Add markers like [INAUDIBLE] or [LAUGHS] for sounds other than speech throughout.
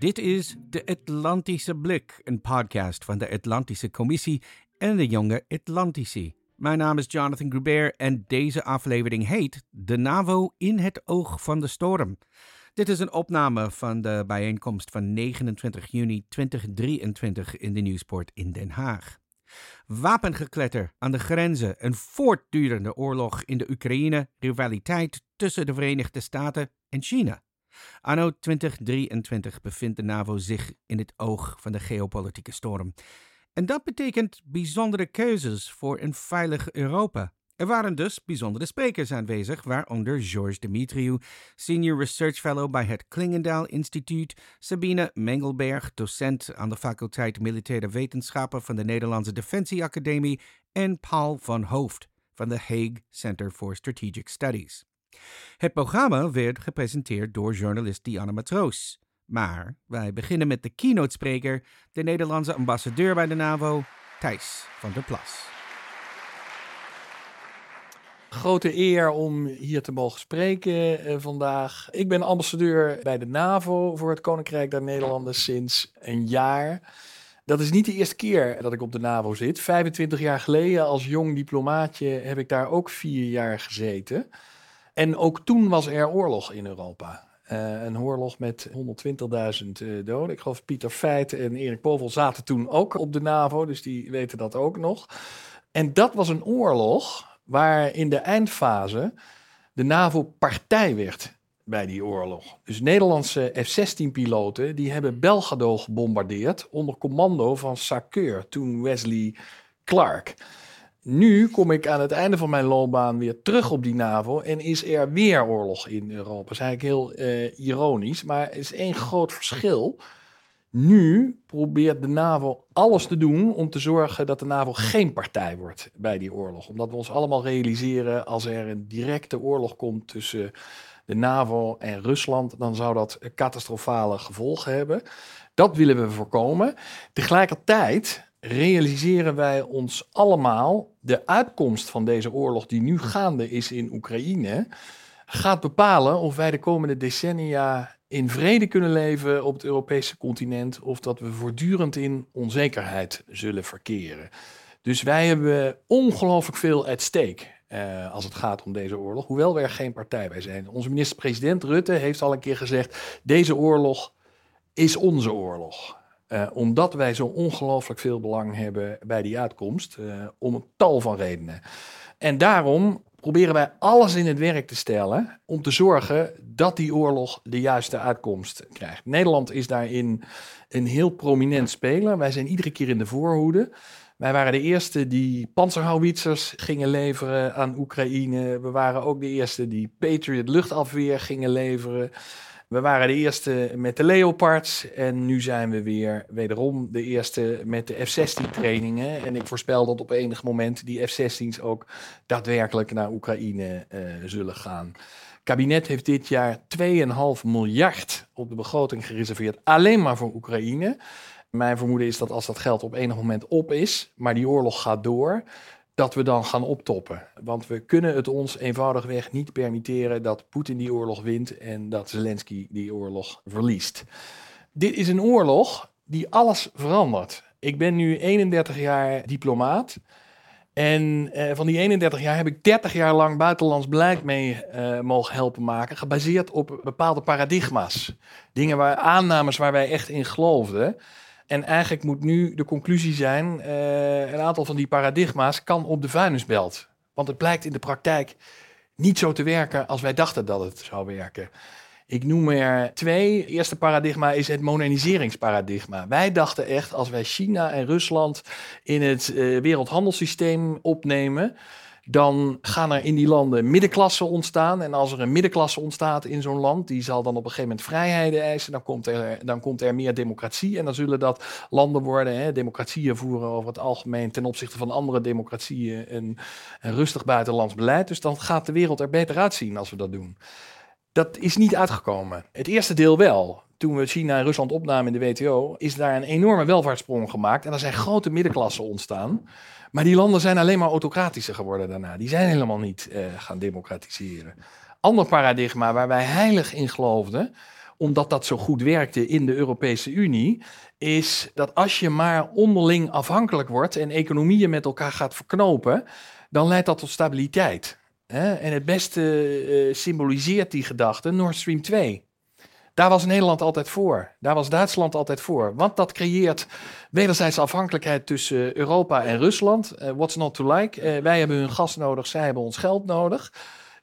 Dit is de Atlantische Blik, een podcast van de Atlantische Commissie en de Jonge Atlantici. Mijn naam is Jonathan Gruber en deze aflevering heet De NAVO in het oog van de storm. Dit is een opname van de bijeenkomst van 29 juni 2023 in de Nieuwsport in Den Haag. Wapengekletter aan de grenzen, een voortdurende oorlog in de Oekraïne, rivaliteit tussen de Verenigde Staten en China. Anno 2023 bevindt de NAVO zich in het oog van de geopolitieke storm. En dat betekent bijzondere keuzes voor een veilig Europa. Er waren dus bijzondere sprekers aanwezig, waaronder George Dimitriou, Senior Research Fellow bij het Klingendaal Instituut, Sabine Mengelberg, docent aan de faculteit Militaire Wetenschappen van de Nederlandse Defensieacademie en Paul van Hoofd van de Hague Center for Strategic Studies. Het programma werd gepresenteerd door journalist Diana Matroos. Maar wij beginnen met de keynote-spreker, de Nederlandse ambassadeur bij de NAVO, Thijs van der Plas. Grote eer om hier te mogen spreken uh, vandaag. Ik ben ambassadeur bij de NAVO voor het Koninkrijk der Nederlanden sinds een jaar. Dat is niet de eerste keer dat ik op de NAVO zit. 25 jaar geleden als jong diplomaatje heb ik daar ook vier jaar gezeten. En ook toen was er oorlog in Europa. Uh, een oorlog met 120.000 uh, doden. Ik geloof Pieter Feit en Erik Povel zaten toen ook op de NAVO, dus die weten dat ook nog. En dat was een oorlog waar in de eindfase de NAVO partij werd bij die oorlog. Dus Nederlandse F-16-piloten die hebben Belgrado gebombardeerd onder commando van Sakeur, toen Wesley Clark. Nu kom ik aan het einde van mijn loopbaan weer terug op die NAVO en is er weer oorlog in Europa. Dat is eigenlijk heel uh, ironisch, maar er is één groot verschil. Nu probeert de NAVO alles te doen om te zorgen dat de NAVO geen partij wordt bij die oorlog. Omdat we ons allemaal realiseren, als er een directe oorlog komt tussen de NAVO en Rusland, dan zou dat catastrofale gevolgen hebben. Dat willen we voorkomen. Tegelijkertijd realiseren wij ons allemaal de uitkomst van deze oorlog die nu gaande is in Oekraïne gaat bepalen of wij de komende decennia in vrede kunnen leven op het Europese continent of dat we voortdurend in onzekerheid zullen verkeren. Dus wij hebben ongelooflijk veel at stake uh, als het gaat om deze oorlog, hoewel we er geen partij bij zijn. Onze minister-president Rutte heeft al een keer gezegd: deze oorlog is onze oorlog. Uh, omdat wij zo ongelooflijk veel belang hebben bij die uitkomst, uh, om een tal van redenen. En daarom proberen wij alles in het werk te stellen om te zorgen dat die oorlog de juiste uitkomst krijgt. Nederland is daarin een heel prominent speler. Wij zijn iedere keer in de voorhoede. Wij waren de eerste die panzerhouwitsers gingen leveren aan Oekraïne. We waren ook de eerste die Patriot luchtafweer gingen leveren. We waren de eerste met de Leopards en nu zijn we weer wederom de eerste met de F-16 trainingen. En ik voorspel dat op enig moment die F-16's ook daadwerkelijk naar Oekraïne uh, zullen gaan. Het kabinet heeft dit jaar 2,5 miljard op de begroting gereserveerd alleen maar voor Oekraïne. Mijn vermoeden is dat als dat geld op enig moment op is, maar die oorlog gaat door, dat we dan gaan optoppen. Want we kunnen het ons eenvoudigweg niet permitteren dat Poetin die oorlog wint en dat Zelensky die oorlog verliest. Dit is een oorlog die alles verandert. Ik ben nu 31 jaar diplomaat. En eh, van die 31 jaar heb ik 30 jaar lang buitenlands beleid mee uh, mogen helpen maken, gebaseerd op bepaalde paradigma's. Dingen waar aannames waar wij echt in geloofden. En eigenlijk moet nu de conclusie zijn: uh, een aantal van die paradigma's kan op de vuilnisbelt. Want het blijkt in de praktijk niet zo te werken als wij dachten dat het zou werken. Ik noem er twee. Het eerste paradigma is het moderniseringsparadigma. Wij dachten echt, als wij China en Rusland in het uh, wereldhandelssysteem opnemen, dan gaan er in die landen middenklassen ontstaan. En als er een middenklasse ontstaat in zo'n land, die zal dan op een gegeven moment vrijheden eisen. Dan komt er, dan komt er meer democratie. En dan zullen dat landen worden, hè, democratieën voeren over het algemeen ten opzichte van andere democratieën een, een rustig buitenlands beleid. Dus dan gaat de wereld er beter uitzien als we dat doen. Dat is niet uitgekomen. Het eerste deel wel toen we China en Rusland opnamen in de WTO, is daar een enorme welvaartssprong gemaakt. En er zijn grote middenklassen ontstaan. Maar die landen zijn alleen maar autocratischer geworden daarna. Die zijn helemaal niet uh, gaan democratiseren. Ander paradigma waar wij heilig in geloofden, omdat dat zo goed werkte in de Europese Unie, is dat als je maar onderling afhankelijk wordt en economieën met elkaar gaat verknopen, dan leidt dat tot stabiliteit. En het beste uh, symboliseert die gedachte Nord Stream 2. Daar was Nederland altijd voor. Daar was Duitsland altijd voor. Want dat creëert wederzijdse afhankelijkheid tussen Europa en Rusland. Uh, what's not to like? Uh, wij hebben hun gas nodig, zij hebben ons geld nodig.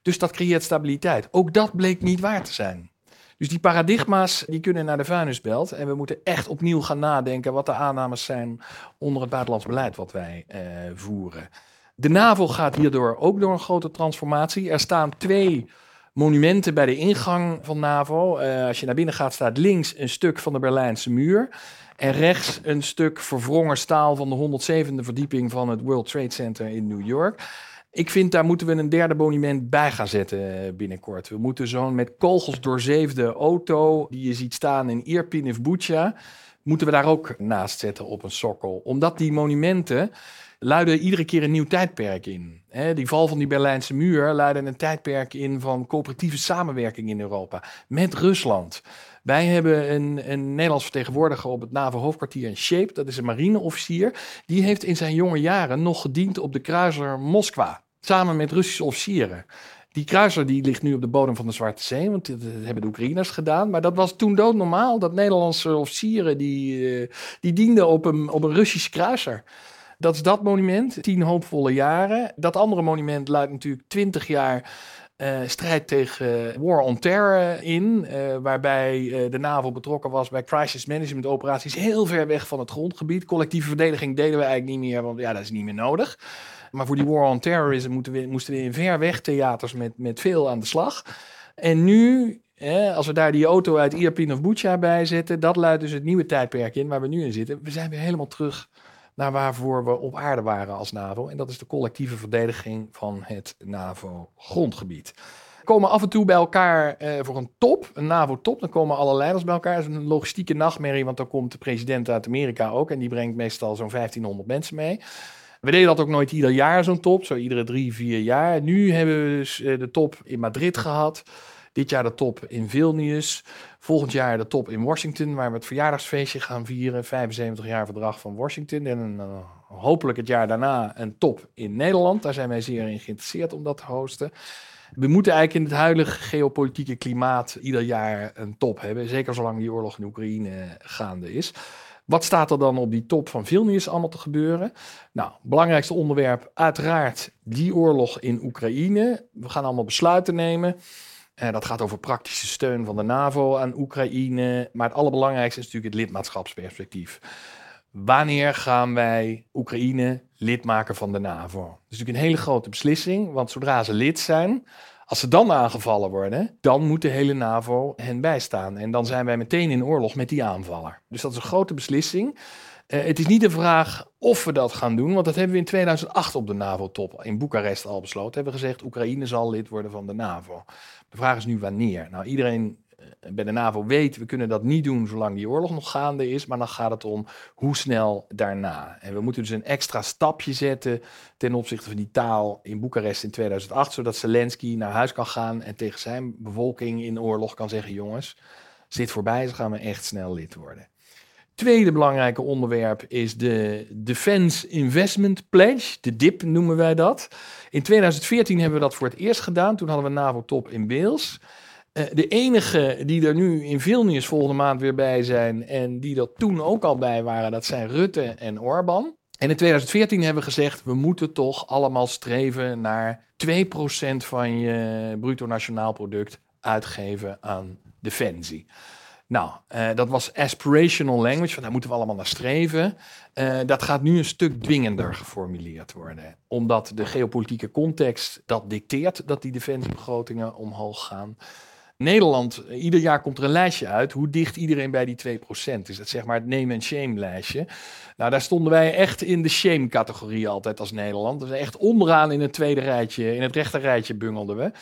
Dus dat creëert stabiliteit. Ook dat bleek niet waar te zijn. Dus die paradigma's die kunnen naar de vuilnisbelt. En we moeten echt opnieuw gaan nadenken wat de aannames zijn onder het buitenlands beleid wat wij voeren. De NAVO gaat hierdoor ook door een grote transformatie. Er staan twee monumenten bij de ingang van NAVO. Uh, als je naar binnen gaat, staat links een stuk van de Berlijnse muur. En rechts een stuk verwrongen staal van de 107e verdieping van het World Trade Center in New York. Ik vind daar moeten we een derde monument bij gaan zetten eh, binnenkort. We moeten zo'n met kogels doorzeefde auto die je ziet staan in Irpin of Bucha, moeten we daar ook naast zetten op een sokkel. Omdat die monumenten luiden iedere keer een nieuw tijdperk in. die val van die Berlijnse muur luidde een tijdperk in van coöperatieve samenwerking in Europa met Rusland. Wij hebben een, een Nederlands vertegenwoordiger op het NAVO-hoofdkwartier in Shape. Dat is een marineofficier. Die heeft in zijn jonge jaren nog gediend op de kruiser Moskwa. Samen met Russische officieren. Die kruiser die ligt nu op de bodem van de Zwarte Zee, want dat hebben de Oekraïners gedaan. Maar dat was toen doodnormaal, dat Nederlandse officieren die, uh, die dienden op een, op een Russische kruiser. Dat is dat monument, tien hoopvolle jaren. Dat andere monument luidt natuurlijk twintig jaar uh, strijd tegen War on Terror in, uh, waarbij de NAVO betrokken was bij crisis management operaties heel ver weg van het grondgebied. Collectieve verdediging deden we eigenlijk niet meer, want ja, dat is niet meer nodig. Maar voor die War on Terrorism moeten we, moesten we in ver weg theaters met, met veel aan de slag. En nu, als we daar die auto uit Irpin of Bucha bij zetten, dat luidt dus het nieuwe tijdperk in waar we nu in zitten. We zijn weer helemaal terug naar waarvoor we op aarde waren als NAVO. En dat is de collectieve verdediging van het NAVO-grondgebied. Komen af en toe bij elkaar eh, voor een top, een NAVO-top. Dan komen alle leiders bij elkaar. Dat is een logistieke nachtmerrie, want dan komt de president uit Amerika ook. En die brengt meestal zo'n 1500 mensen mee. We deden dat ook nooit ieder jaar, zo'n top. Zo iedere drie, vier jaar. Nu hebben we dus eh, de top in Madrid gehad. Dit jaar de top in Vilnius. Volgend jaar de top in Washington, waar we het verjaardagsfeestje gaan vieren. 75 jaar verdrag van Washington. En uh, hopelijk het jaar daarna een top in Nederland. Daar zijn wij zeer in geïnteresseerd om dat te hosten. We moeten eigenlijk in het huidige geopolitieke klimaat ieder jaar een top hebben. Zeker zolang die oorlog in Oekraïne gaande is. Wat staat er dan op die top van Vilnius allemaal te gebeuren? Nou, belangrijkste onderwerp uiteraard die oorlog in Oekraïne. We gaan allemaal besluiten nemen. Uh, dat gaat over praktische steun van de NAVO aan Oekraïne. Maar het allerbelangrijkste is natuurlijk het lidmaatschapsperspectief. Wanneer gaan wij Oekraïne lid maken van de NAVO? Dat is natuurlijk een hele grote beslissing, want zodra ze lid zijn, als ze dan aangevallen worden, dan moet de hele NAVO hen bijstaan. En dan zijn wij meteen in oorlog met die aanvaller. Dus dat is een grote beslissing. Uh, het is niet de vraag of we dat gaan doen, want dat hebben we in 2008 op de NAVO-top in Boekarest al besloten. Hebben gezegd, Oekraïne zal lid worden van de NAVO. De vraag is nu wanneer. Nou, iedereen eh, bij de NAVO weet, we kunnen dat niet doen zolang die oorlog nog gaande is, maar dan gaat het om hoe snel daarna. En we moeten dus een extra stapje zetten ten opzichte van die taal in Boekarest in 2008, zodat Zelensky naar huis kan gaan en tegen zijn bevolking in oorlog kan zeggen, jongens, zit voorbij, ze gaan we echt snel lid worden. Tweede belangrijke onderwerp is de Defense Investment Pledge, de DIP noemen wij dat. In 2014 hebben we dat voor het eerst gedaan. Toen hadden we NAVO-top in Wales. Uh, de enige die er nu in Vilnius volgende maand weer bij zijn en die er toen ook al bij waren, dat zijn Rutte en Orbán. En in 2014 hebben we gezegd, we moeten toch allemaal streven naar 2% van je bruto nationaal product uitgeven aan defensie. Nou, uh, dat was aspirational language, van daar moeten we allemaal naar streven. Uh, dat gaat nu een stuk dwingender geformuleerd worden, omdat de geopolitieke context dat dicteert dat die defensiebegrotingen omhoog gaan. Nederland, ieder jaar komt er een lijstje uit hoe dicht iedereen bij die 2% is. Dat zeg maar het name and shame lijstje. Nou, daar stonden wij echt in de shame categorie altijd als Nederland. Dus echt onderaan in het tweede rijtje, in het rechter rijtje bungelden we.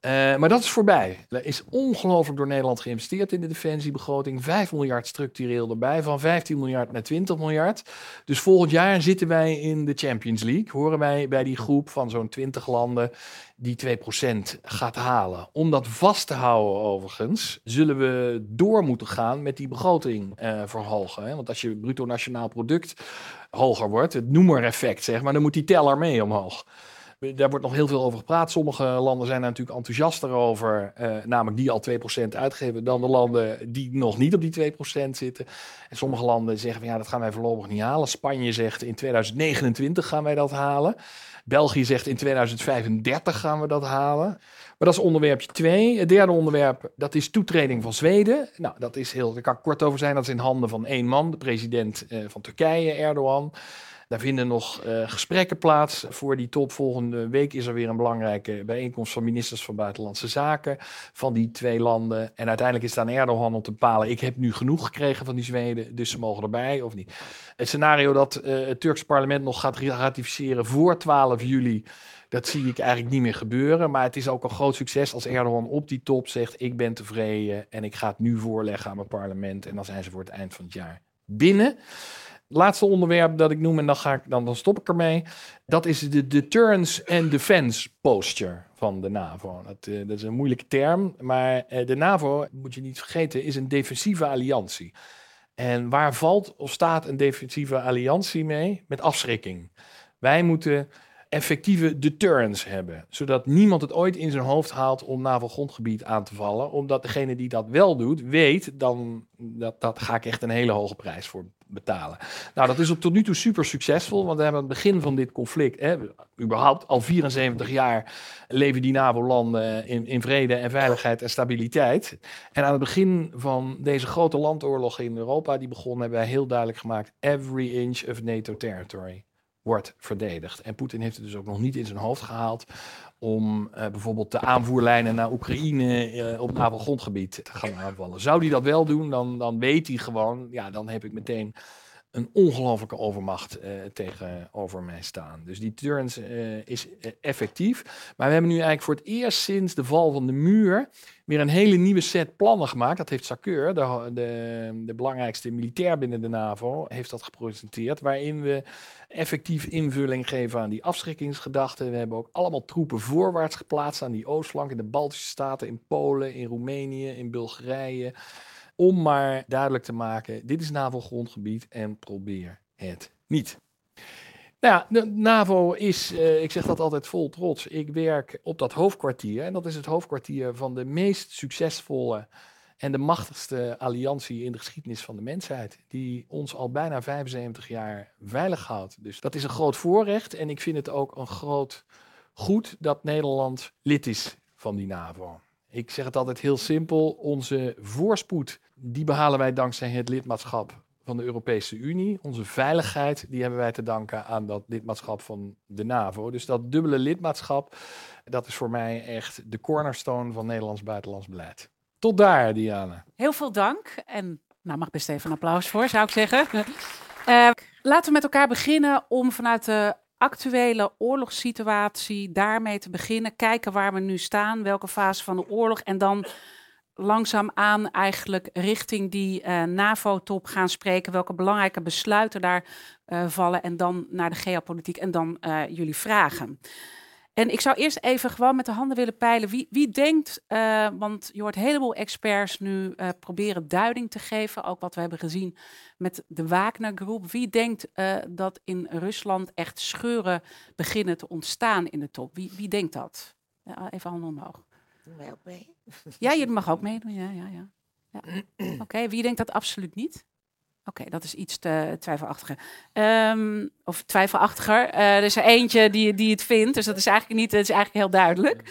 Uh, maar dat is voorbij. Er is ongelooflijk door Nederland geïnvesteerd in de defensiebegroting. 5 miljard structureel erbij, van 15 miljard naar 20 miljard. Dus volgend jaar zitten wij in de Champions League. Horen wij bij die groep van zo'n 20 landen die 2% gaat halen. Om dat vast te houden overigens, zullen we door moeten gaan met die begroting uh, verhogen. Hè? Want als je bruto nationaal product hoger wordt, het noemer-effect zeg maar, dan moet die teller mee omhoog. Daar wordt nog heel veel over gepraat. Sommige landen zijn daar natuurlijk enthousiaster over, uh, namelijk die al 2% uitgeven, dan de landen die nog niet op die 2% zitten. En sommige landen zeggen van ja, dat gaan wij voorlopig niet halen. Spanje zegt in 2029 gaan wij dat halen. België zegt in 2035 gaan we dat halen. Maar dat is onderwerpje 2. Het derde onderwerp, dat is toetreding van Zweden. Nou, dat is heel, daar kan ik kort over zijn. Dat is in handen van één man, de president uh, van Turkije, Erdogan. Daar vinden nog uh, gesprekken plaats voor die top. Volgende week is er weer een belangrijke bijeenkomst van ministers van Buitenlandse Zaken van die twee landen. En uiteindelijk is het aan Erdogan om te bepalen: ik heb nu genoeg gekregen van die Zweden, dus ze mogen erbij of niet. Het scenario dat uh, het Turks parlement nog gaat ratificeren voor 12 juli. Dat zie ik eigenlijk niet meer gebeuren. Maar het is ook een groot succes als Erdogan op die top zegt: Ik ben tevreden en ik ga het nu voorleggen aan mijn parlement. En dan zijn ze voor het eind van het jaar binnen laatste onderwerp dat ik noem, en dan, ga ik, dan, dan stop ik ermee. Dat is de deterrence and defense posture van de NAVO. Dat, uh, dat is een moeilijke term, maar uh, de NAVO, moet je niet vergeten, is een defensieve alliantie. En waar valt of staat een defensieve alliantie mee? Met afschrikking. Wij moeten effectieve deterrence hebben. Zodat niemand het ooit in zijn hoofd haalt om NAVO-grondgebied aan te vallen. Omdat degene die dat wel doet, weet, dan dat, dat ga ik echt een hele hoge prijs voor betalen. Nou, dat is op tot nu toe super succesvol, want we hebben het begin van dit conflict, hè, überhaupt al 74 jaar leven die NAVO-landen in, in vrede en veiligheid en stabiliteit. En aan het begin van deze grote landoorlog in Europa, die begon, hebben wij heel duidelijk gemaakt, every inch of NATO territory wordt verdedigd. En Poetin heeft het dus ook nog niet in zijn hoofd gehaald om uh, bijvoorbeeld de aanvoerlijnen naar Oekraïne uh, op NAVO-grondgebied te gaan aanvallen. Zou hij dat wel doen, dan, dan weet hij gewoon, ja, dan heb ik meteen een ongelofelijke overmacht uh, tegenover mij staan. Dus die turns is effectief. Maar we hebben nu eigenlijk voor het eerst sinds de val van de muur weer een hele nieuwe set plannen gemaakt. Dat heeft Sakeur, de, de, de belangrijkste militair binnen de NAVO, heeft dat gepresenteerd. Waarin we effectief invulling geven aan die afschrikkingsgedachten. We hebben ook allemaal troepen voorwaarts geplaatst aan die oostflank in de Baltische Staten, in Polen, in Roemenië, in Bulgarije. Om maar duidelijk te maken, dit is NAVO-grondgebied en probeer het niet. Nou ja, de NAVO is, uh, ik zeg dat altijd vol trots, ik werk op dat hoofdkwartier. En dat is het hoofdkwartier van de meest succesvolle en de machtigste alliantie in de geschiedenis van de mensheid. Die ons al bijna 75 jaar veilig houdt. Dus dat is een groot voorrecht. En ik vind het ook een groot goed dat Nederland lid is van die NAVO. Ik zeg het altijd heel simpel. Onze voorspoed, die behalen wij dankzij het lidmaatschap van de Europese Unie. Onze veiligheid, die hebben wij te danken aan dat lidmaatschap van de NAVO. Dus dat dubbele lidmaatschap, dat is voor mij echt de cornerstone van Nederlands buitenlands beleid. Tot daar, Diana. Heel veel dank. En nou, mag best even een applaus voor, zou ik zeggen. Uh, [LAUGHS] laten we met elkaar beginnen om vanuit de actuele oorlogssituatie daarmee te beginnen. Kijken waar we nu staan, welke fase van de oorlog. En dan langzaamaan eigenlijk richting die uh, NAVO-top gaan spreken. Welke belangrijke besluiten daar uh, vallen. En dan naar de geopolitiek en dan uh, jullie vragen. En ik zou eerst even gewoon met de handen willen peilen. Wie, wie denkt, want je hoort een heleboel experts nu proberen duiding te geven. Ook wat we hebben gezien met de Wagner-groep. Wie denkt dat in Rusland echt scheuren beginnen te ontstaan in de top? Wie, wie denkt dat? even handen omhoog. Ja, je mag ook meedoen. Ja, ja, ja. ja. [CLEARS THROAT] Oké, wie denkt dat absoluut niet? Oké, dat is iets te twijfelachtiger. Um, of twijfelachtiger. Uh, er is er eentje die, die het vindt, dus dat is eigenlijk niet, dat is eigenlijk heel duidelijk.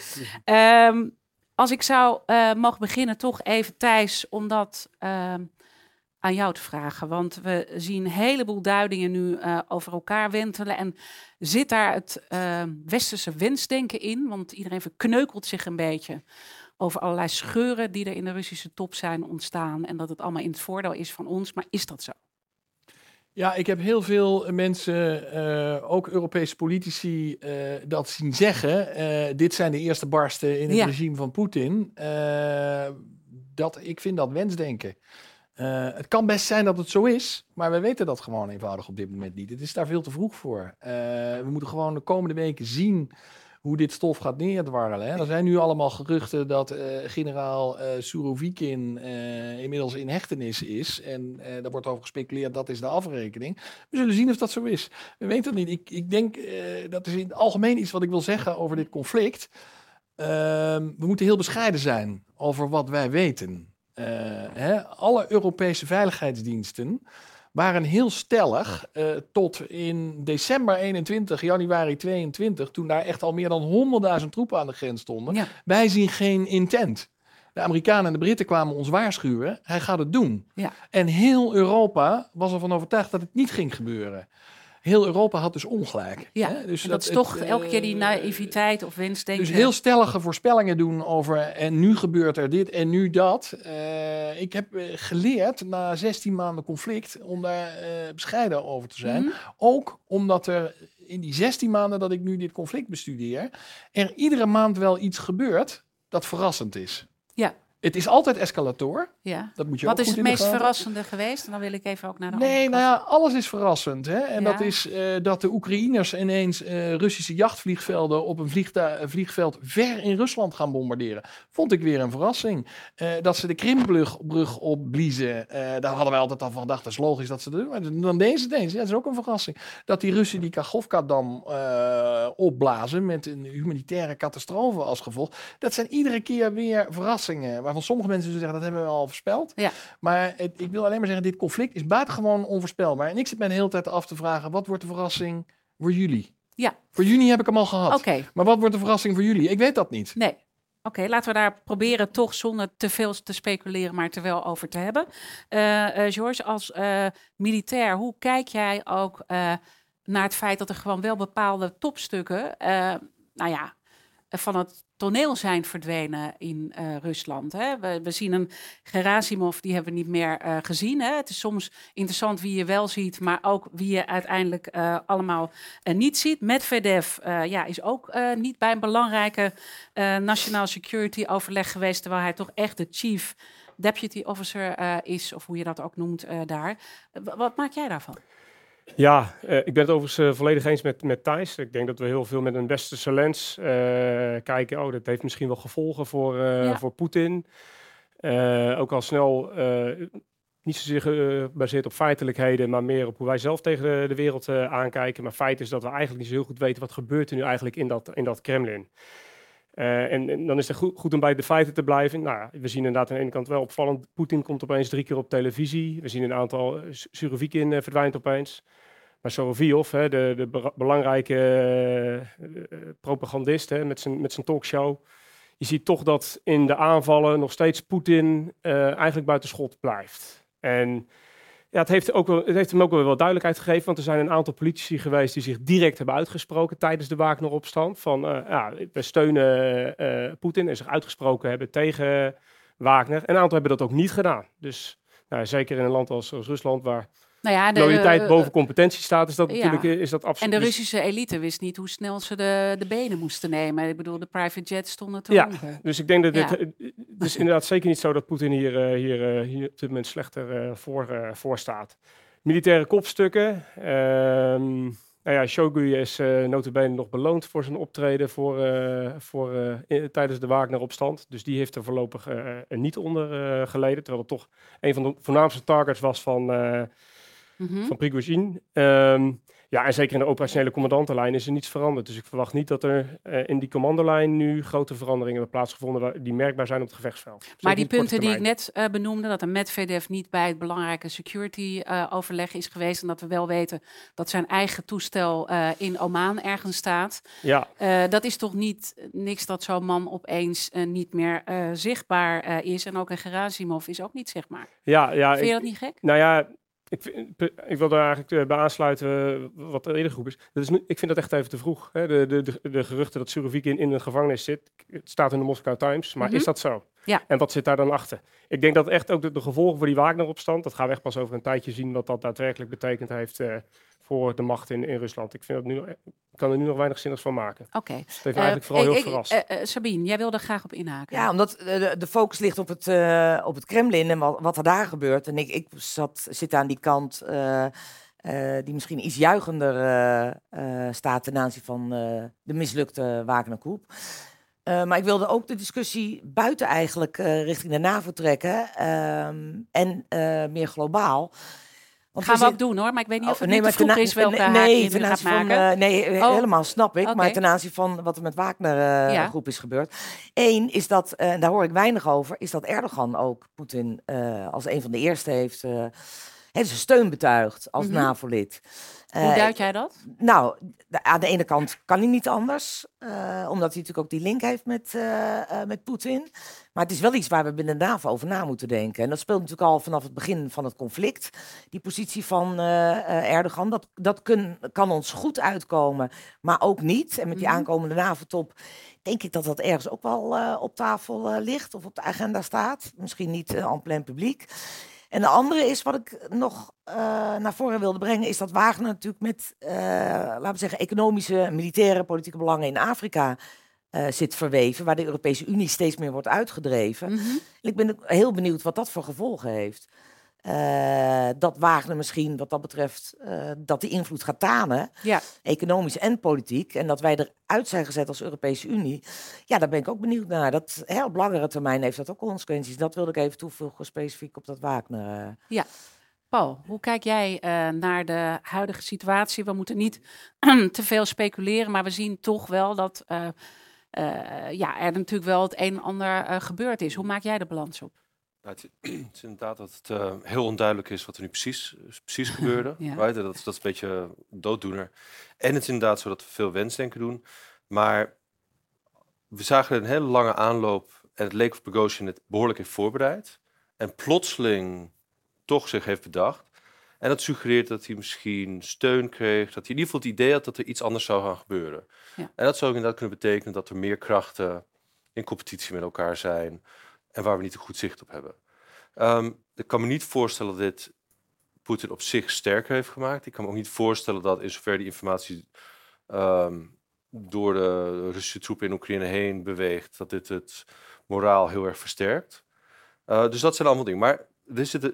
Um, als ik zou uh, mogen beginnen, toch even Thijs, om dat uh, aan jou te vragen. Want we zien een heleboel duidingen nu uh, over elkaar wentelen. En zit daar het westerse wensdenken in? Want iedereen verkneukelt zich een beetje over allerlei scheuren die er in de Russische top zijn ontstaan. En dat het allemaal in het voordeel is van ons. Maar is dat zo? Ja, ik heb heel veel mensen, uh, ook Europese politici, uh, dat zien zeggen. Uh, dit zijn de eerste barsten in het ja. regime van Poetin. dat, ik vind dat wensdenken. Het kan best zijn dat het zo is, maar we weten dat gewoon eenvoudig op dit moment niet. Het is daar veel te vroeg voor. we moeten gewoon de komende weken zien hoe dit stof gaat neerdwarrelen. Hè. Er zijn nu allemaal geruchten dat uh, generaal Surovikin inmiddels in hechtenis is. En daar wordt over gespeculeerd, dat is de afrekening. We zullen zien of dat zo is. We weten het niet. Ik, ik denk, dat is in het algemeen iets wat ik wil zeggen over dit conflict. Ehm, we moeten heel bescheiden zijn over wat wij weten. Hè. Alle Europese veiligheidsdiensten waren heel stellig uh, tot in december 21, januari 22, toen daar echt al meer dan 100.000 troepen aan de grens stonden. Wij zien geen intent. De Amerikanen en de Britten kwamen ons waarschuwen. Hij gaat het doen. Ja. En heel Europa was ervan overtuigd dat het niet ging gebeuren heel Europa had dus ongelijk. Ja, hè? Dus dat, is toch elke keer die eh, naïviteit of wensdenken. Dus heel stellige voorspellingen doen over en nu gebeurt er dit en nu dat. Uh, ik heb eh, geleerd na 16 maanden conflict om daar uh, bescheiden over te zijn. Mhm. Ook omdat er in die 16 maanden dat ik nu dit conflict bestudeer, er iedere maand wel iets gebeurt dat verrassend is. Ja. Het is altijd escalator. Ja. Dat moet je Wat is het meest verrassende geweest? En dan wil ik even ook naar de Nee, nou ja, alles is verrassend. Hè? En dat is uh, dat de Oekraïners ineens uh, Russische jachtvliegvelden op een vliegveld ver in Rusland gaan bombarderen. Vond ik weer een verrassing. Uh, dat ze de Krimbrug opbliezen. daar hadden wij altijd al van gedacht. Dat is logisch dat ze dat doen. Maar dan deze deze. Ja, dat is ook een verrassing. Dat die Russen die Kachovka-dam opblazen met een humanitaire catastrofe als gevolg. Dat zijn iedere keer weer verrassingen waarvan sommige mensen zeggen dat hebben we al voorspeld. Ja. Maar het, ik wil alleen maar zeggen, dit conflict is buitengewoon onvoorspelbaar. En ik zit mij de hele tijd af te vragen, wat wordt de verrassing voor jullie? Ja. Voor juni heb ik hem al gehad. Oké. Maar wat wordt de verrassing voor jullie? Ik weet dat niet. Nee. Oké, laten we daar proberen toch zonder te veel te speculeren, maar te wel over te hebben. Uh, George, als uh, militair, hoe kijk jij ook naar het feit dat er gewoon wel bepaalde topstukken, nou ja, van het toneel zijn verdwenen in uh, Rusland. Hè. We, we, zien een Gerasimov, die hebben we niet meer uh, gezien. Hè. Het is soms interessant wie je wel ziet, maar ook wie je uiteindelijk uh, allemaal niet ziet. Medvedev ja, is ook niet bij een belangrijke national security overleg geweest, terwijl hij toch echt de chief deputy officer is, of hoe je dat ook noemt daar. wat maak jij daarvan? Ja, uh, ik ben het overigens uh, volledig eens met, met Thijs. Ik denk dat we heel veel met een westerse lens uh, kijken. Oh, dat heeft misschien wel gevolgen voor, ja. voor Poetin. ook al snel niet zozeer gebaseerd op feitelijkheden, maar meer op hoe wij zelf tegen de, de wereld aankijken. Maar feit is dat we eigenlijk niet zo heel goed weten wat gebeurt er nu eigenlijk in dat, in dat Kremlin. En, en, dan is het goed, goed, om bij de feiten te blijven. Nou, we zien inderdaad aan de ene kant wel opvallend. Poetin komt opeens drie keer op televisie. We zien een aantal. Surovikin verdwijnt opeens. Maar Soroviev, hè, de, de belangrijke uh, propagandist hè, met, zijn, met zijn talkshow. Je ziet toch dat in de aanvallen nog steeds Poetin uh, eigenlijk buiten schot blijft. En ja, het, heeft ook wel, het heeft hem ook wel wel duidelijkheid gegeven, want er zijn een aantal politici geweest die zich direct hebben uitgesproken tijdens de Wagner-opstand. Van uh, ja, we steunen uh, Poetin en zich uitgesproken hebben tegen Wagner. En een aantal hebben dat ook niet gedaan. Dus nou, zeker in een land als, als Rusland, waar nou ja, de, loyaliteit uh, boven competentie staat, is dat natuurlijk is dat absoluut. En de Russische elite wist niet hoe snel ze de, de benen moesten nemen. Ik bedoel, de private jets stonden te ja, Dus ik denk dat dit, het is inderdaad zeker niet zo dat Poetin hier, uh, hier, hier op dit moment slechter voor, voor staat. Militaire kopstukken. Ehm, nou ja, Shogun is uh, notabene nog beloond voor zijn optreden voor, voor, tijdens de Wagner-opstand. Dus die heeft er voorlopig niet onder geleden. Terwijl het toch een van de voornaamste targets was van, mm van Prigozhin. Um, ja, en zeker in de operationele commandantenlijn is er niets veranderd. Dus ik verwacht niet dat er uh, in die commandolijn nu grote veranderingen hebben plaatsgevonden die merkbaar zijn op het gevechtsveld. maar die punten die ik net uh, benoemde, dat een Medvedev niet bij het belangrijke security uh, overleg is geweest en dat we wel weten dat zijn eigen toestel in Oman ergens staat. Ja. dat is toch niet niks dat zo'n man opeens niet meer zichtbaar is. En ook een Gerasimov is ook niet zichtbaar. Ja, ja. Vind je dat niet gek? Nou ja, ik, ik wil daar eigenlijk eh, bij aansluiten eh, wat de eerder groep is. Dat is ik vind dat echt even te vroeg. Hè? De, de, de, de, geruchten dat Surovikin in een gevangenis zit, het staat in de Moscow Times. Maar is mhm. dat zo? Ja. En wat zit daar dan achter? Ik denk dat echt ook de, de gevolgen voor die Wagner-opstand, dat gaan we echt pas over een tijdje zien wat dat daadwerkelijk betekend heeft uh, voor de macht in, in Rusland. Ik vind dat nu, kan er nu nog weinig zinnigs van maken. Oké. Okay. Het heeft uh, eigenlijk vooral heel verrast. Uh, Sabine, jij wilde graag op inhaken. Ja, omdat de, de focus ligt op het, uh, op het Kremlin en wat, wat er daar gebeurt. En ik, ik zat, zit aan die kant die misschien iets juichender staat ten aanzien van de mislukte Wagner-koep. maar ik wilde ook de discussie buiten eigenlijk richting de NAVO trekken ehm, en meer globaal. Want gaan we, ook doen hoor, maar ik weet niet of oh, het nee, niet te vroeg is welke nee, haak je gaat maken. Uh, nee, oh. helemaal snap ik. Maar ten aanzien van wat er met Wagner uh, groep is gebeurd. Eén is dat, uh, en daar hoor ik weinig over, is dat Erdogan ook Poetin als een van de eerste heeft, heeft zijn steun betuigd als mm -hmm. NAVO-lid. Hoe duid jij dat? Nou, aan de ene kant kan hij niet anders, omdat hij natuurlijk ook die link heeft met, met Poetin. Maar het is wel iets waar we binnen de NAVO over na moeten denken. En dat speelt natuurlijk al vanaf het begin van het conflict. Die positie van Erdogan, dat, dat kun, kan ons goed uitkomen, maar ook niet. En met die mhm. aankomende NAVO-top denk ik dat dat ergens ook wel op tafel ligt of op de agenda staat. Misschien niet en plein publiek. En de andere is wat ik nog naar voren wilde brengen, is dat Wagner natuurlijk met, laten we zeggen, economische, militaire, politieke belangen in Afrika uh, zit verweven, waar de Europese Unie steeds meer wordt uitgedreven. Mhm. Ik ben heel benieuwd wat dat voor gevolgen heeft. Uh, dat Wagner misschien wat dat betreft, uh, dat die invloed gaat tanen, ja. economisch en politiek, en dat wij eruit zijn gezet als Europese Unie. Ja, daar ben ik ook benieuwd naar. Dat, hè, op langere termijn heeft dat ook consequenties. Dat wilde ik even toevoegen, specifiek op dat Wagner. Ja. Paul, hoe kijk jij naar de huidige situatie? We moeten niet [CLEARS THROAT] te veel speculeren, maar we zien toch wel dat ja, er natuurlijk wel het een en ander gebeurd is. Hoe maak jij de balans op? Nou, het, [CLEARS THROAT] het, is inderdaad dat het uh, heel onduidelijk is wat er nu precies, precies [CLEARS THROAT] gebeurde. ja. right? dat, dat is een beetje dooddoener. En het is inderdaad zo dat we veel wensdenken doen. Maar we zagen een hele lange aanloop en het leek of Bogosian het behoorlijk heeft voorbereid. En plotseling toch zich heeft bedacht. En dat suggereert dat hij misschien steun kreeg, dat hij in ieder geval het idee had dat er iets anders zou gaan gebeuren. Ja. En dat zou inderdaad kunnen betekenen dat er meer krachten in competitie met elkaar zijn en waar we niet een goed zicht op hebben. Um, ik kan me niet voorstellen dat dit Poetin op zich sterker heeft gemaakt. Ik kan me ook niet voorstellen dat in zover die informatie um, door de Russische troepen in Oekraïne heen beweegt, dat dit het moraal heel erg versterkt. Uh, dus dat zijn allemaal dingen. Maar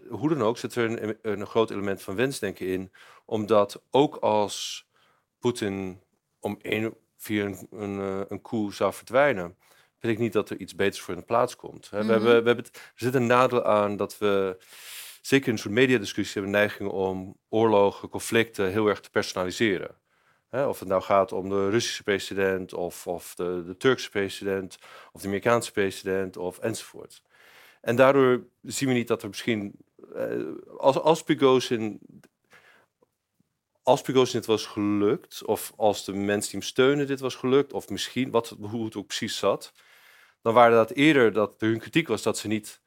hoe dan ook zit er een, een groot element van wensdenken in. Omdat ook als Poetin om een, via een, een, eh, een coup zou verdwijnen, vind ik niet dat er iets beters voor in de plaats komt. we hebben, mhm. we hebben het, er zit een nadeel aan dat we, zeker in een soort mediadiscussie, hebben neiging om oorlogen, conflicten heel erg te personaliseren. of het nou gaat om de Russische president, of, of de, de Turkse president, of de Amerikaanse president, of enzovoort. En daardoor zien we niet dat er misschien, uh, als, als Prigozhin, als Prigozhin dit was gelukt, of als de mensen die hem steunen dit was gelukt, of misschien wat, hoe het ook precies zat, dan waren dat eerder dat hun kritiek was dat ze niet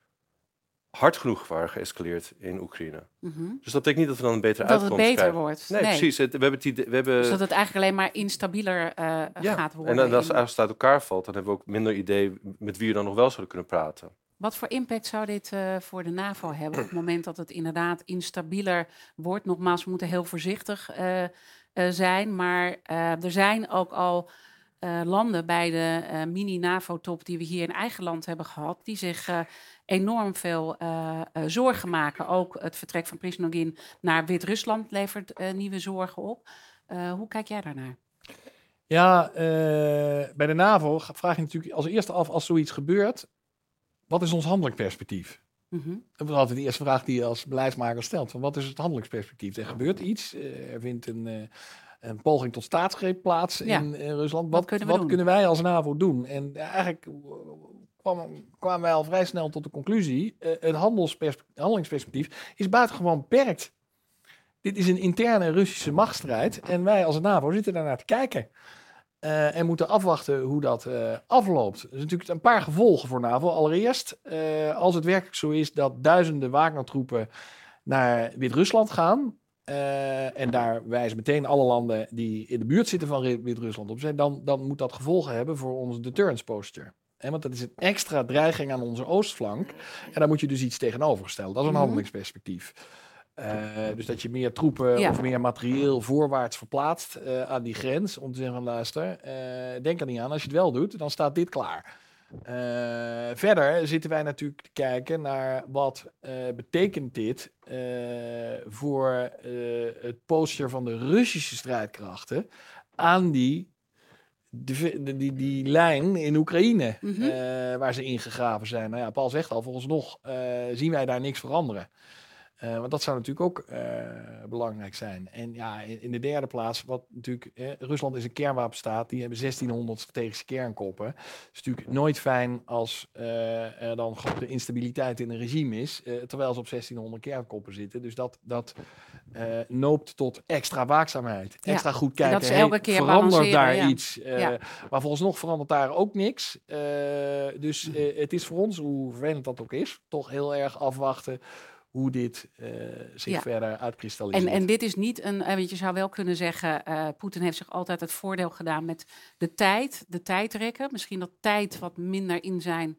hard genoeg waren geëscaleerd in Oekraïne. Mhm. Dus dat betekent niet dat we dan een betere dat uitkomst krijgen. Dat het beter wordt. Nee, precies. Het, we hebben het, we hebben... Dus dat het eigenlijk alleen maar instabieler uh, gaat worden. En als, als het uit elkaar valt, dan hebben we ook minder idee met wie we dan nog wel zouden kunnen praten. Wat voor impact zou dit uh, voor de NAVO hebben op het moment dat het inderdaad instabieler wordt? Nogmaals, we moeten heel voorzichtig uh, zijn, maar er zijn ook al landen bij de mini-NAVO-top die we hier in eigen land hebben gehad, die zich enorm veel zorgen maken. Ook het vertrek van Prisnogin naar Wit-Rusland levert nieuwe zorgen op. hoe kijk jij daarnaar? Ja, bij de NAVO vraag je natuurlijk als eerste af als zoiets gebeurt wat is ons handelingsperspectief? Mm Dat is altijd de eerste vraag die je als beleidsmaker stelt. Van wat is het handelingsperspectief? Er gebeurt iets, eh, er vindt een, eh, een poging tot staatsgreep plaats in, Rusland. Wat, wat, kunnen, kunnen, wij als NAVO doen? En eigenlijk kwamen wij al vrij snel tot de conclusie, uh, het handelingsperspectief is buitengewoon beperkt. Dit is een interne Russische machtsstrijd en wij als NAVO zitten daarnaar te kijken. Uh, en moeten afwachten hoe dat uh, afloopt. Er zijn natuurlijk een paar gevolgen voor NAVO. Allereerst, als het werkelijk zo is dat duizenden Wagner-troepen naar Wit-Rusland gaan. En daar wijzen meteen alle landen die in de buurt zitten van Wit-Rusland op zijn, dan, dan moet dat gevolgen hebben voor onze deterrence posture. want dat is een extra dreiging aan onze oostflank. En daar moet je dus iets tegenover stellen. Dat is een mhm. handelingsperspectief. Uh, dus dat je meer troepen of meer materieel voorwaarts verplaatst uh, aan die grens. Om te zeggen van luister, denk er niet aan. Als je het wel doet, dan staat dit klaar. Verder zitten wij natuurlijk te kijken naar wat betekent dit voor het posture van de Russische strijdkrachten aan die die, die, die lijn in Oekraïne, mhm. eh, waar ze ingegraven zijn. Nou ja, Paul zegt al, volgens nog uh, zien wij daar niks veranderen. Uh, want dat zou natuurlijk ook uh, belangrijk zijn. En ja, in, in, de derde plaats, wat natuurlijk, eh, Rusland is een kernwapenstaat, die hebben 1600 strategische kernkoppen. Het is natuurlijk nooit fijn als er dan grote instabiliteit in een regime is, terwijl ze op 1600 kernkoppen zitten. Dus dat, dat noopt tot extra waakzaamheid. Extra goed kijken, dat is elke keer verandert daar iets. Ja. Maar volgens nog verandert daar ook niks. dus het is voor ons, hoe vervelend dat ook is, toch heel erg afwachten hoe dit uh, zich verder uitkristalliseert. En, en dit is niet een, eh, want je zou wel kunnen zeggen, uh, Poetin heeft zich altijd het voordeel gedaan met de tijd, de tijdrekken. Misschien dat tijd wat minder in zijn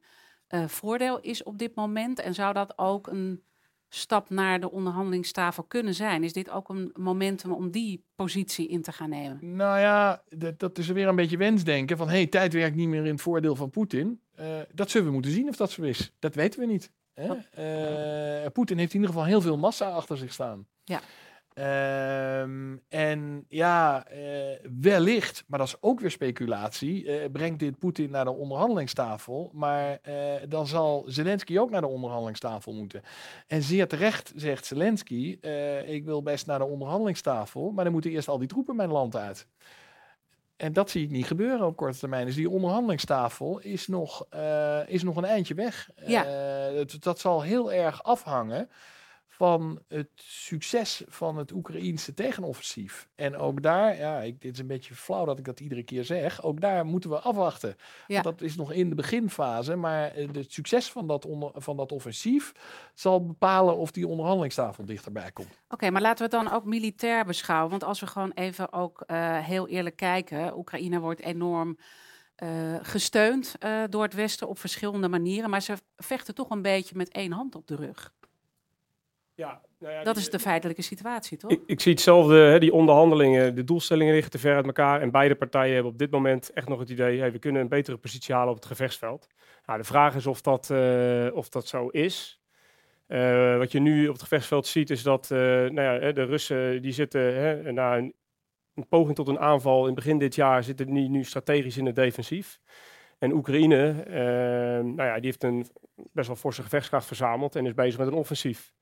uh, voordeel is op dit moment. En zou dat ook een stap naar de onderhandelingstafel kunnen zijn? Is dit ook een momentum om die positie in te gaan nemen? Nou ja, dat, dat is weer een beetje wensdenken van, hey, tijd werkt niet meer in het voordeel van Poetin. dat zullen we moeten zien of dat zo is. Dat weten we niet. Uh, Poetin heeft in ieder geval heel veel massa achter zich staan. Ja. Um, en ja, uh, wellicht, maar dat is ook weer speculatie, uh, brengt dit Poetin naar de onderhandelingstafel. Maar uh, dan zal Zelensky ook naar de onderhandelingstafel moeten. En zeer terecht zegt Zelensky, ik wil best naar de onderhandelingstafel, maar dan moeten eerst al die troepen mijn land uit. En dat zie ik niet gebeuren op korte termijn. Dus die onderhandelingstafel is nog, uh, is nog een eindje weg. Ja. Uh, dat zal heel erg afhangen van het succes van het Oekraïense tegenoffensief. En ook daar, ja, ik, dit is een beetje flauw dat ik dat iedere keer zeg, ook daar moeten we afwachten. Ja. dat is nog in de beginfase, maar eh, het succes van dat, onder, van dat offensief zal bepalen of die onderhandelingstafel dichterbij komt. Oké, maar laten we het dan ook militair beschouwen. Want als we gewoon even ook uh, heel eerlijk kijken, Oekraïne wordt enorm... Uh, gesteund uh, door het Westen op verschillende manieren. Maar ze vechten toch een beetje met één hand op de rug. Ja, nou ja, dat is de feitelijke situatie, toch? Ik, ik zie hetzelfde, hè, die onderhandelingen, de doelstellingen liggen te ver uit elkaar. En beide partijen hebben op dit moment echt nog het idee, hey, we kunnen een betere positie halen op het gevechtsveld. Nou, de vraag is of dat, uh, of dat zo is. Uh, wat je nu op het gevechtsveld ziet, is dat uh, nou ja, de Russen die zitten hè, na een, een, poging tot een aanval in begin dit jaar, zitten nu, nu strategisch in het defensief. En Oekraïne, nou ja, die heeft een best wel forse gevechtskracht verzameld en is bezig met een offensief.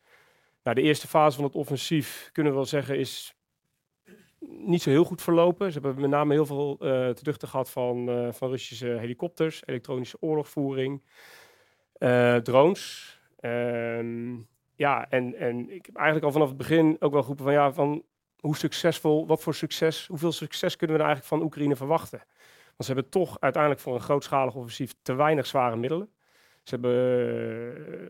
Nou, de eerste fase van het offensief, kunnen we wel zeggen, is niet zo heel goed verlopen. Ze hebben met name heel veel uh, te gehad van, uh, van Russische helikopters, elektronische oorlogvoering, uh, drones. Ehm, ja, en, en ik heb eigenlijk al vanaf het begin ook wel geroepen van ja, van hoe succesvol, wat voor succes, hoeveel succes kunnen we nou eigenlijk van Oekraïne verwachten? Want ze hebben toch uiteindelijk voor een grootschalig offensief te weinig zware middelen. Ze hebben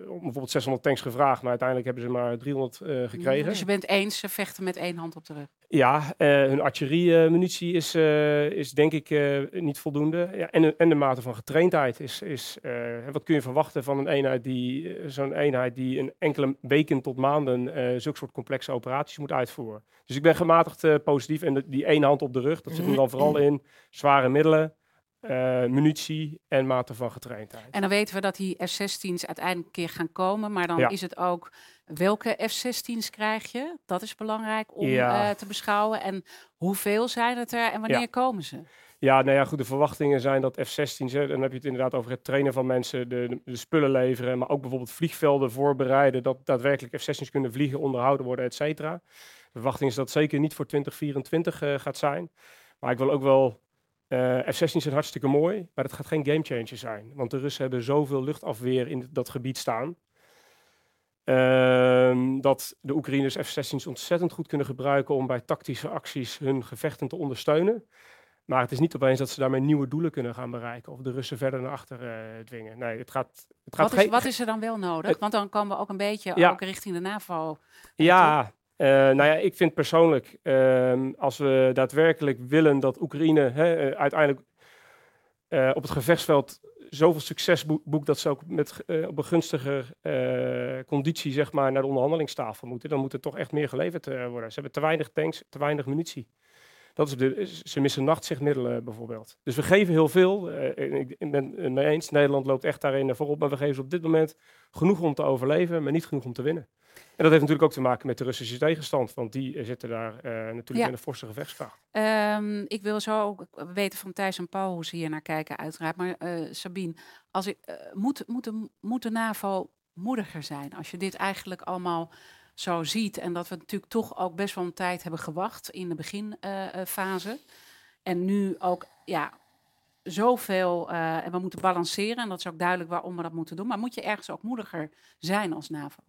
uh, bijvoorbeeld 600 tanks gevraagd, maar uiteindelijk hebben ze maar 300 uh, eh, gekregen. Dus je bent eens, ze vechten met één hand op de rug? Ja, uh, hun artilleriemunitie is, is denk ik niet voldoende. Ja, en, en de mate van getraindheid is, is wat kun je verwachten van een eenheid die, zo'n eenheid die een enkele weken tot maanden zulke soort complexe operaties moet uitvoeren. Dus ik ben gematigd positief en die één hand op de rug, dat zit er dan vooral in zware middelen, uh, munitie en mate van getraindheid. En dan weten we dat die F-16's uiteindelijk een keer gaan komen, maar dan is het ook welke F-16's krijg je? Dat is belangrijk om ja. uh, te beschouwen. En hoeveel zijn het er en wanneer ja. komen ze? Ja, nou ja, goed. De verwachtingen zijn dat F-16's, dan heb je het inderdaad over het trainen van mensen, de, de, spullen leveren, maar ook bijvoorbeeld vliegvelden voorbereiden, dat daadwerkelijk F-16's kunnen vliegen, onderhouden worden, et cetera. De verwachting is dat zeker niet voor 2024 uh, gaat zijn. Maar ik wil ook wel uh, F-16 zijn hartstikke mooi, maar het gaat geen gamechanger zijn. Want de Russen hebben zoveel luchtafweer in dat gebied staan. Uh, dat de Oekraïners F-16's ontzettend goed kunnen gebruiken om bij tactische acties hun gevechten te ondersteunen. Maar het is niet opeens dat ze daarmee nieuwe doelen kunnen gaan bereiken of de Russen verder naar achter uh, dwingen. Nee, het gaat. Het gaat wat, is, wat is er dan wel nodig? Want dan komen we ook een beetje ja. ook richting de NAVO. Ja, uh, nou ja, ik vind persoonlijk, uh, als we daadwerkelijk willen dat Oekraïne hè, uh, uiteindelijk eh, op het gevechtsveld zoveel succes boekt dat ze ook met, op een gunstige conditie zeg maar, naar de onderhandelingstafel moeten, dan moet er toch echt meer geleverd worden. Ze hebben te weinig tanks, te weinig munitie. Dat is ze missen nachtzichtmiddelen bijvoorbeeld. Dus we geven heel veel. Ik ben het mee eens, Nederland loopt echt daarin voorop. Maar we geven ze op dit moment genoeg om te overleven, maar niet genoeg om te winnen. En dat heeft natuurlijk ook te maken met de Russische tegenstand, want die zitten daar uh, natuurlijk ja. in een forse gevechtskracht. Um, ik wil zo ook weten van Thijs en Paul hoe ze hier naar kijken, uiteraard. Maar uh, Sabine, als ik, uh, moet, moet, de, moet de NAVO moediger zijn als je dit eigenlijk allemaal zo ziet en dat we natuurlijk toch ook best wel een tijd hebben gewacht in de beginfase. en nu ook ja, zoveel, en we moeten balanceren en dat is ook duidelijk waarom we dat moeten doen. Maar moet je ergens ook moediger zijn als NAVO?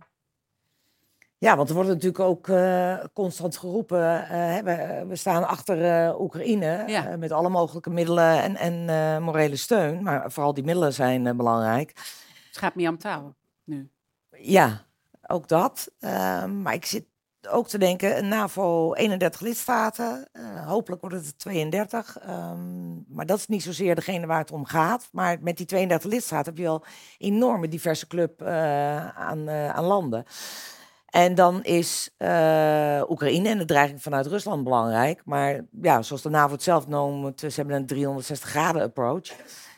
Ja, want er wordt natuurlijk ook uh, constant geroepen. Uh, we, we, staan achter uh, Oekraïne ja. met alle mogelijke middelen en, en morele steun. Maar vooral die middelen zijn belangrijk. Het gaat meer om taal nu. Ja, ook dat. Ehm, maar ik zit ook te denken, een NAVO 31 lidstaten. hopelijk wordt het 32. Um, ehm, maar dat is niet zozeer degene waar het om gaat. Maar met die 32 lidstaten heb je wel een enorme diverse club aan, aan landen. En dan is uh, Oekraïne en de dreiging vanuit Rusland belangrijk. Maar ja, zoals de NAVO het zelf noemt, ze hebben een 360 graden approach.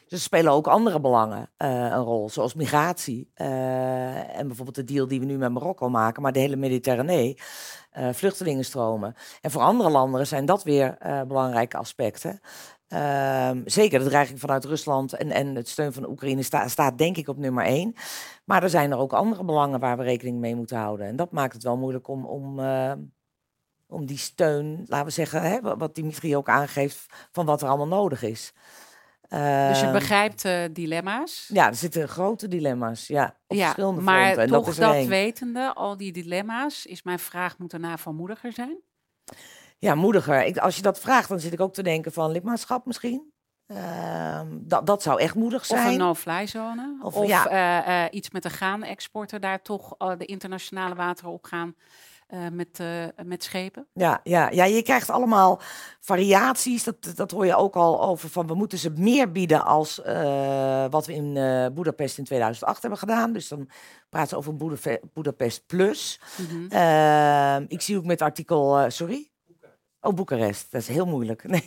Dus spelen ook andere belangen uh, een rol, zoals migratie. Uh, en bijvoorbeeld de deal die we nu met Marokko maken, maar de hele Mediterranee, vluchtelingenstromen. En voor andere landen zijn dat weer belangrijke aspecten. Ehm, zeker de dreiging vanuit Rusland en, en het steun van Oekraïne staat denk ik op nummer één. Maar er zijn er ook andere belangen waar we rekening mee moeten houden. En dat maakt het wel moeilijk om, om, uh, om die steun, laten we zeggen, hè, wat Dimitri ook aangeeft, van wat er allemaal nodig is. Uh, dus je ehm, begrijpt uh, dilemma's? Ja, er zitten grote dilemma's, ja, op ja, verschillende maar fronten. En toch dat, dat wetende, al die dilemma's, is mijn vraag, moet daarna van moediger zijn? ja, moediger. Ik, als je dat vraagt, dan zit ik ook te denken van lidmaatschap misschien. Uh, dat, dat zou echt moedig zijn. Of een no-fly zone. Of, of ja. uh, uh, iets met de graanexporten, daar toch de internationale wateren op gaan. met, met schepen? Ja, ja, ja, je krijgt allemaal variaties. Dat, dat hoor je ook al over van we moeten ze meer bieden als wat we in Budapest in 2008 hebben gedaan. Dus dan praten ze over Budapest Plus. Mm -hmm. ik zie ook met artikel, sorry? Oh, Boekarest. Dat is heel moeilijk. [LAUGHS] Nee.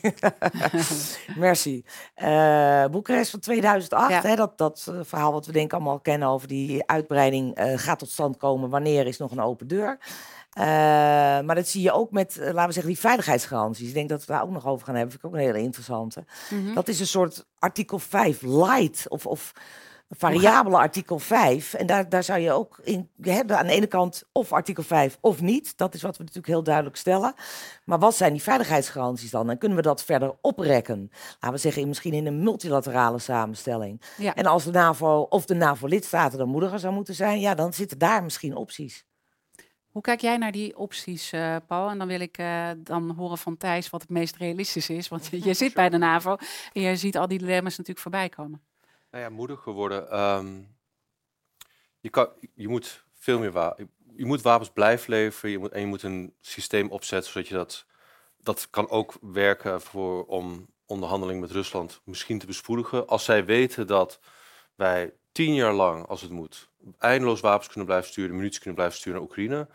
[LAUGHS] Merci. Uh, Boekarest van 2008. Hè, dat, dat uh, verhaal wat we denk allemaal kennen over die uitbreiding uh, gaat tot stand komen. Wanneer is nog een open deur? maar dat zie je ook met, laten we zeggen, die veiligheidsgaranties. Ik denk dat we daar ook nog over gaan hebben. Vind ik ook een hele interessante. Mm -hmm. Dat is een soort artikel 5 light. Of, of variabele artikel 5. En daar, daar zou je ook in hebben aan de ene kant of artikel 5 of niet. Dat is wat we natuurlijk heel duidelijk stellen. Maar wat zijn die veiligheidsgaranties dan? En kunnen we dat verder oprekken? Laten we zeggen, misschien in een multilaterale samenstelling. Ja. En als de NAVO of de NAVO-lidstaten dan moediger zou moeten zijn, ja, dan zitten daar misschien opties. Hoe kijk jij naar die opties, uh, Paul? En dan wil ik uh, dan horen van Thijs wat het meest realistisch is. Want [LAUGHS] je zit bij de NAVO en je ziet al die dilemma's natuurlijk voorbij komen. Nou ja, moedig geworden. Um, je, kan, je moet veel meer wapens. Je moet wapens blijven leveren. Je moet, en je moet een systeem opzetten zodat je dat. Dat kan ook werken voor om onderhandelingen met Rusland misschien te bespoedigen. Als zij weten dat wij tien jaar lang, als het moet, eindeloos wapens kunnen blijven sturen, munitie kunnen blijven sturen naar Oekraïne,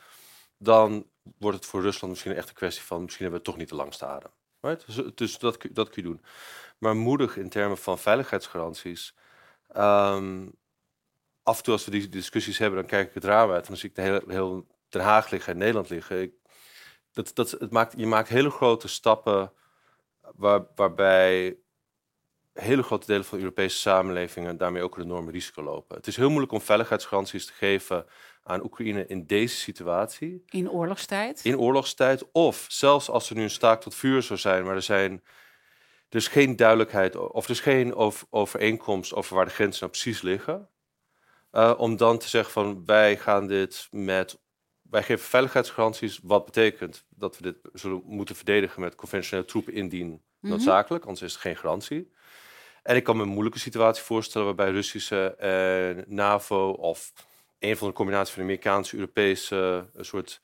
dan wordt het voor Rusland misschien echt een kwestie van misschien hebben we toch niet te lang staan. Right? Dus, dus dat, dat kun je doen. Maar moedig in termen van veiligheidsgaranties Um, af en toe als we die discussies hebben, dan kijk ik het raam uit. En dan zie ik de heel, heel Den Haag liggen en Nederland liggen. Ik, dat, dat, het maakt, je maakt hele grote stappen waar, waarbij hele grote delen van de Europese samenlevingen daarmee ook een enorme risico lopen. Het is heel moeilijk om veiligheidsgaranties te geven aan Oekraïne in deze situatie. In oorlogstijd? In oorlogstijd. Of zelfs als er nu een staak tot vuur zou zijn, maar er zijn er is geen duidelijkheid of er is geen overeenkomst over waar de grenzen nou precies liggen. Uh, om dan te zeggen van wij gaan dit met, wij geven veiligheidsgaranties, wat betekent dat we dit zullen moeten verdedigen met conventionele troepen indien mhm. noodzakelijk, anders is het geen garantie. En ik kan me een moeilijke situatie voorstellen waarbij Russische uh, NAVO of een van de combinaties van de Amerikaanse, Europese, een soort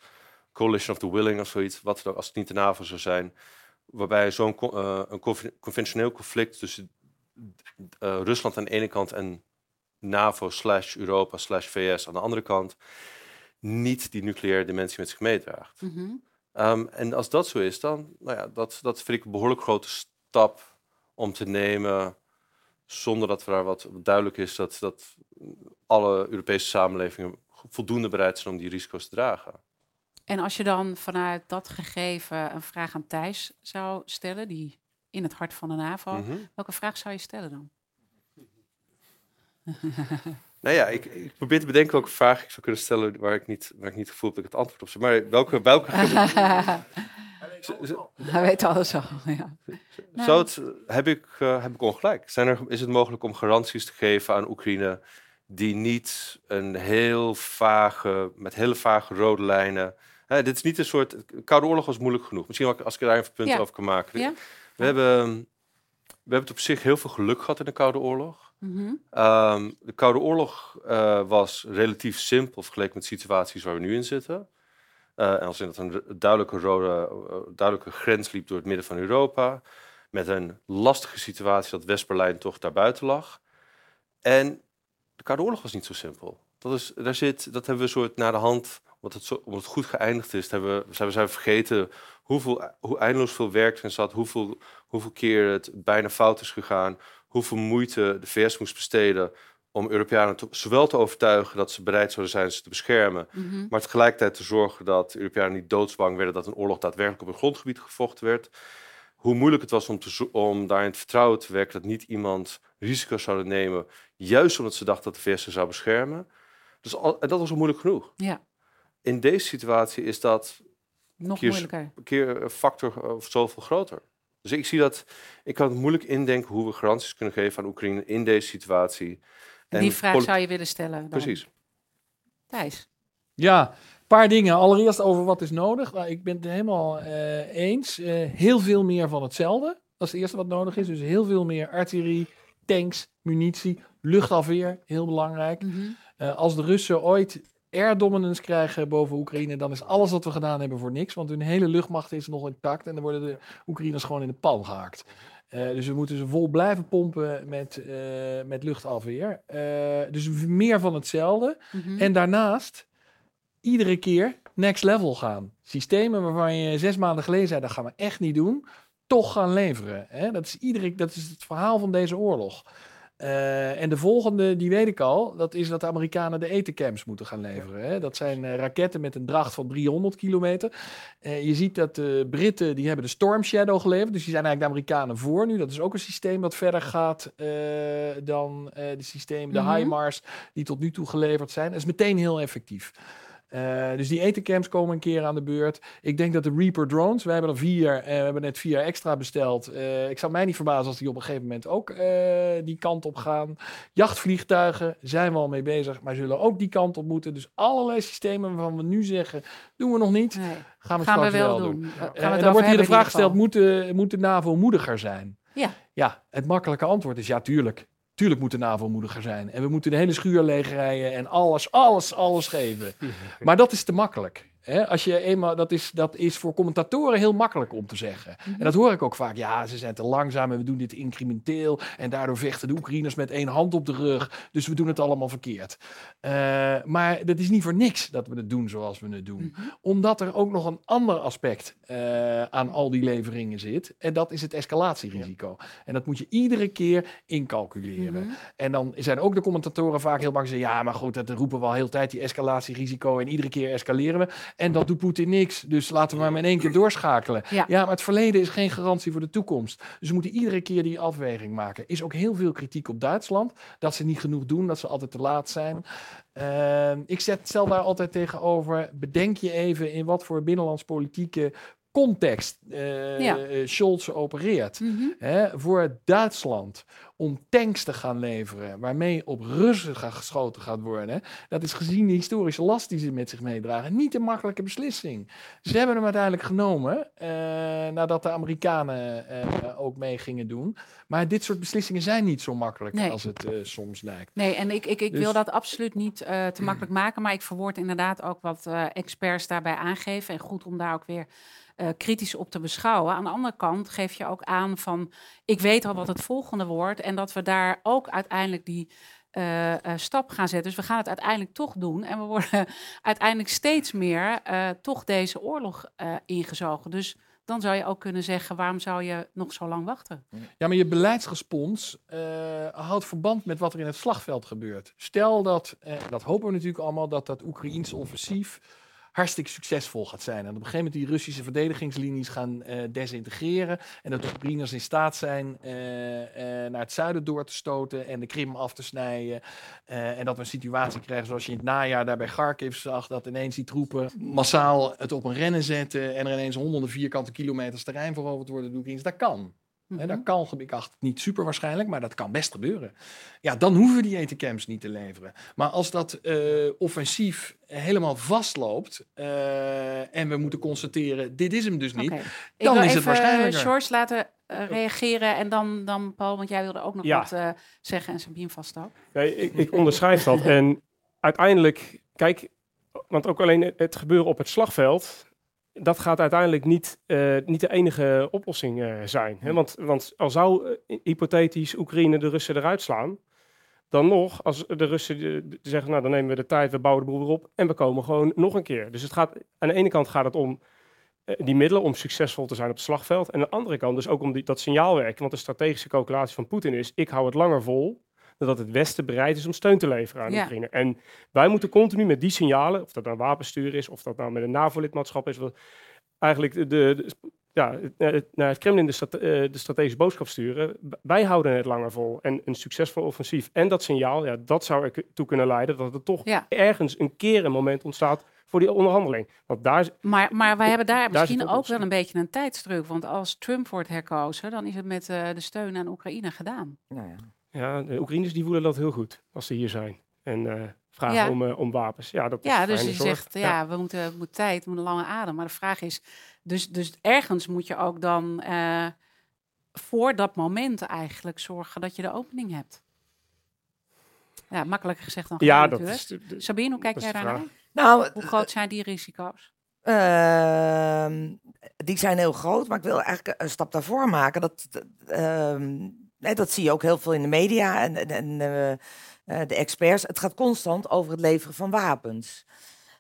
coalition of the willing of zoiets, wat dan als het niet de NAVO zou zijn, waarbij zo'n uh, een conventioneel conflict tussen uh, Rusland aan de ene kant en NAVO slash Europa slash VS aan de andere kant niet die nucleaire dimensie met zich meedraagt. Mm en als dat zo is, dan nou ja, dat, dat vind ik een behoorlijk grote stap om te nemen, zonder dat er daar wat duidelijk is dat, dat alle Europese samenlevingen voldoende bereid zijn om die risico's te dragen. En als je dan vanuit dat gegeven een vraag aan Thijs zou stellen, die in het hart van de NAVO, mhm. welke vraag zou je stellen dan? [LAUGHS] nou ja, ik, ik, probeer te bedenken welke vraag ik zou kunnen stellen waar ik niet, waar ik niet gevoel dat ik het antwoord op zeg. Maar welke... welke [LAUGHS] Hij weet alles al, ja. Zou het, heb, ik, uh, heb ik ongelijk? Zijn er, is het mogelijk om garanties te geven aan Oekraïne die niet een heel vage, met hele vage rode lijnen dit is niet een soort. Koude Oorlog was moeilijk genoeg. Misschien als ik daar even punt over kan maken. We, hebben, we hebben het op zich heel veel geluk gehad in de Koude Oorlog. Mhm. Ehm, de Koude Oorlog uh, was relatief simpel vergeleken met situaties waar we nu in zitten. Uh, en als in dat een duidelijke, rode, uh, duidelijke grens liep door het midden van Europa. Met een lastige situatie dat West-Berlijn toch daarbuiten lag. En de Koude Oorlog was niet zo simpel. Dat, is, daar zit, dat hebben we een soort naar de hand omdat het, zo, omdat het goed geëindigd is, hebben we, zijn we vergeten hoeveel, hoe eindeloos veel werk erin zat, hoeveel, hoeveel keer het bijna fout is gegaan, hoeveel moeite de VS moest besteden om Europeanen zowel te overtuigen dat ze bereid zouden zijn ze te beschermen, mhm. maar tegelijkertijd te zorgen dat Europeanen niet doodsbang werden dat een oorlog daadwerkelijk op hun grondgebied gevochten werd. Hoe moeilijk het was om, te, om daarin het vertrouwen te werken dat niet iemand risico's zouden nemen, juist omdat ze dachten dat de VS ze zou beschermen. Dus al, en dat was al moeilijk genoeg. Ja in deze situatie is dat nog keer, moeilijker. keer een factor of zoveel groter. Dus ik zie dat, ik kan het moeilijk indenken hoe we garanties kunnen geven aan Oekraïne in deze situatie. En die vraag zou je willen stellen. Dan. Precies. Thijs. Ja, een paar dingen. Allereerst over wat is nodig. Nou, ik ben het helemaal uh, eens. Uh, heel veel meer van hetzelfde. Dat is het eerste wat nodig is. Dus heel veel meer artillerie, tanks, munitie, luchtafweer. Heel belangrijk. Mm -hmm. uh, als de Russen ooit air dominance krijgen boven Oekraïne, dan is alles wat we gedaan hebben voor niks. Want hun hele luchtmacht is nog intact en dan worden de Oekraïners gewoon in de pan gehaakt. Uh, dus we moeten ze vol blijven pompen met, uh, met luchtafweer. Uh, dus meer van hetzelfde. Mm -hmm. En daarnaast iedere keer next level gaan. Systemen waarvan je zes maanden geleden zei, dat gaan we echt niet doen, toch gaan leveren. Hè? Dat, is iedere, dat is het verhaal van deze oorlog. Uh, en de volgende, die weet ik al, dat is dat de Amerikanen de etencamps moeten gaan leveren. Hè? Dat zijn uh, raketten met een dracht van 300 kilometer. Uh, je ziet dat de Britten, die hebben de Storm Shadow geleverd. Dus die zijn eigenlijk de Amerikanen voor nu. Dat is ook een systeem dat verder gaat dan de systemen, de mm -hmm. HIMARS, die tot nu toe geleverd zijn. Dat is meteen heel effectief. Uh, dus die etencamps komen een keer aan de beurt. Ik denk dat de Reaper drones, we hebben er vier, uh, we hebben net vier extra besteld. Uh, ik zou mij niet verbazen als die op een gegeven moment ook die kant op gaan. Jachtvliegtuigen zijn we al mee bezig, maar zullen ook die kant op moeten. Dus allerlei systemen waarvan we nu zeggen, doen we nog niet, nee. gaan we gaan straks we wel, doen. en dan wordt hier de vraag gesteld, moet de, moet de NAVO moediger zijn? Ja. Ja, het makkelijke antwoord is ja, tuurlijk. Tuurlijk moet de NAVO moediger zijn. En we moeten de hele schuur leegrijden en alles, alles, alles geven. Maar dat is te makkelijk. Als je eenmaal, dat, is, dat is voor commentatoren heel makkelijk om te zeggen. En dat hoor ik ook vaak. Ja, ze zijn te langzaam en we doen dit incrementeel. En daardoor vechten de Oekraïners met één hand op de rug. Dus we doen het allemaal verkeerd. Uh, maar dat is niet voor niks dat we het doen zoals we het doen. Mm -hmm. Omdat er ook nog een ander aspect uh, aan al die leveringen zit. En dat is het escalatierisico. Ja. En dat moet je iedere keer incalculeren. Mm -hmm. En dan zijn ook de commentatoren vaak heel bang. Ze zeggen, ja, maar goed, dat roepen we al heel tijd, die escalatierisico. En iedere keer escaleren we. En dat doet Poetin niks. Dus laten we maar in één keer doorschakelen. Ja. ja, maar het verleden is geen garantie voor de toekomst. Dus we moeten iedere keer die afweging maken. Is ook heel veel kritiek op Duitsland. Dat ze niet genoeg doen, dat ze altijd te laat zijn. Uh, ik zet, stel daar altijd tegenover. Bedenk je even in wat voor binnenlandspolitieke context uh, ja. Scholz opereert. Mm -hmm. Hè, voor Duitsland om tanks te gaan leveren waarmee op Russen geschoten gaat worden. Dat is gezien de historische last die ze met zich meedragen niet een makkelijke beslissing. Ze hebben hem uiteindelijk genomen uh, nadat de Amerikanen uh, ook mee gingen doen. Maar dit soort beslissingen zijn niet zo makkelijk nee. als het uh, soms lijkt. Nee, en ik, ik, ik dus... wil dat absoluut niet te makkelijk maken, maar ik verwoord inderdaad ook wat experts daarbij aangeven. En goed om daar ook weer uh, kritisch op te beschouwen. Aan de andere kant geef je ook aan van, ik weet al wat het volgende wordt en dat we daar ook uiteindelijk die stap gaan zetten. Dus we gaan het uiteindelijk toch doen. En we worden [LAUGHS] uiteindelijk steeds meer toch deze oorlog ingezogen. Dus dan zou je ook kunnen zeggen, waarom zou je nog zo lang wachten? Ja, maar je beleidsrespons houdt verband met wat er in het slagveld gebeurt. Stel dat, uh, dat hopen we natuurlijk allemaal, dat dat Oekraïense offensief hartstikke succesvol gaat zijn. En op een gegeven moment die Russische verdedigingslinies gaan uh, desintegreren. En dat de Oekraïners in staat zijn uh, uh, naar het zuiden door te stoten en de Krim af te snijden. en dat we een situatie krijgen zoals je in het najaar daar bij Kharkiv zag. Dat ineens die troepen massaal het op een rennen zetten. En er ineens honderden vierkante kilometers terrein veroverd worden door Oekraïners. Dat kan. Mm dat kan, ik acht niet super waarschijnlijk, maar dat kan best gebeuren. Ja, dan hoeven we die etecamps niet te leveren. Maar als dat uh, offensief helemaal vastloopt uh, en we moeten constateren, dit is hem dus niet, okay. dan is even, het waarschijnlijk. George laten uh, reageren en dan, dan Paul, want jij wilde ook nog ja. wat zeggen en Sabine vast ook. Nee, ik, ik onderschrijf dat. [LAUGHS] En uiteindelijk, kijk, want ook alleen het gebeuren op het slagveld dat gaat uiteindelijk niet, uh, niet de enige oplossing uh, zijn. Hè? Want, want al zou uh, hypothetisch Oekraïne de Russen eruit slaan, dan nog, als de Russen zeggen, nou dan nemen we de tijd, we bouwen de boel weer op en we komen gewoon nog een keer. Dus het gaat, aan de ene kant gaat het om die middelen om succesvol te zijn op het slagveld. En aan de andere kant dus ook om die, dat signaalwerk. Want de strategische calculatie van Poetin is, ik hou het langer vol dat het Westen bereid is om steun te leveren aan Ja. Oekraïne. En wij moeten continu met die signalen, of dat nou wapenstuur is, of dat nou met een NAVO-lidmaatschap is, wat eigenlijk de, de, ja, het- naar het Kremlin de, strate- eh, de strategische boodschap sturen. Wij houden het langer vol. En een succesvol offensief en dat signaal, ja, dat zou ertoe kunnen leiden dat er toch Ja. ergens een keer een moment ontstaat voor die onderhandeling. Want daar Maar, maar wij hebben daar Daar misschien ook wel een beetje een tijdsdruk. Want als Trump wordt herkozen, dan is het met eh, de steun aan Oekraïne gedaan. Nou ja. Ja, de Oekraïners die voelen dat heel goed als ze hier zijn. En eh, vragen Ja. om, eh, om wapens. Ja, dat is Ja, dus je zorg. zegt, ja, we moeten, we moeten tijd, we moeten lange adem. Maar de vraag is, dus, dus ergens moet je ook dan eh, voor dat moment eigenlijk zorgen dat je de opening hebt. Ja, makkelijker gezegd dan gedaan Ja, dat natuurlijk. is... de- de- Sabine, hoe kijk jij daarnaar? Nou, Hoe groot zijn die risico's? Ehm, die zijn heel groot, maar ik wil eigenlijk een stap daarvoor maken. Dat, dat, ehm, dat zie je ook heel veel in de media en, en, eh, eh, de experts. Het gaat constant over het leveren van wapens.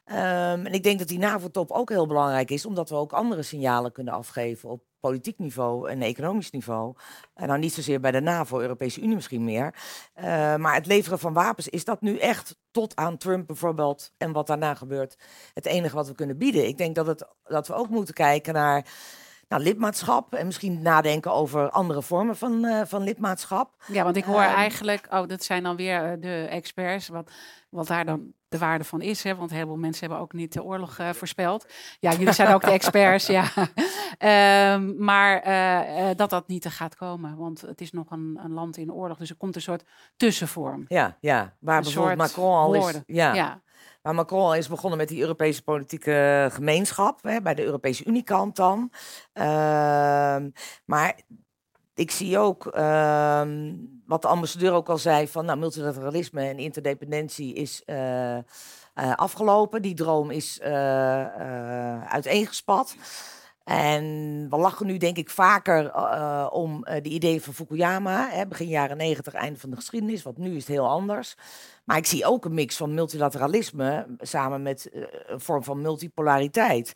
Ehm, en ik denk dat die NAVO-top ook heel belangrijk is, omdat we ook andere signalen kunnen afgeven op politiek niveau en economisch niveau. En nou niet zozeer bij de NAVO, Europese Unie misschien meer. Eh, maar het leveren van wapens, is dat nu echt tot aan Trump bijvoorbeeld en wat daarna gebeurt, het enige wat we kunnen bieden? Ik denk dat, het, dat we ook moeten kijken naar nou, lidmaatschap en misschien nadenken over andere vormen van, eh, van lidmaatschap. Ja, want ik hoor Ehm. eigenlijk, oh, dat zijn dan weer eh, de experts, wat, wat daar dan de waarde van is. Hè? Want een heleboel mensen hebben ook niet de oorlog eh, voorspeld. Ja, jullie zijn ook de experts, ja. [LAUGHS] Ehm, maar dat dat niet te gaat komen, want het is nog een, een land in oorlog. Dus er komt een soort tussenvorm. Ja, ja. waar Een bijvoorbeeld Macron al is. woorden. Ja, Ja, Maar Macron al is begonnen met die Europese politieke gemeenschap, hè, bij de Europese Unie-kant dan. Ehm, maar ik zie ook, ehm, wat de ambassadeur ook al zei, van nou, multilateralisme en interdependentie is eh, eh, afgelopen. Die droom is eh, uiteengespat. En we lachen nu denk ik vaker eh, om eh, de ideeën van Fukuyama, hè, begin jaren negentig, einde van de geschiedenis, want nu is het heel anders. Maar ik zie ook een mix van multilateralisme samen met eh, een vorm van multipolariteit.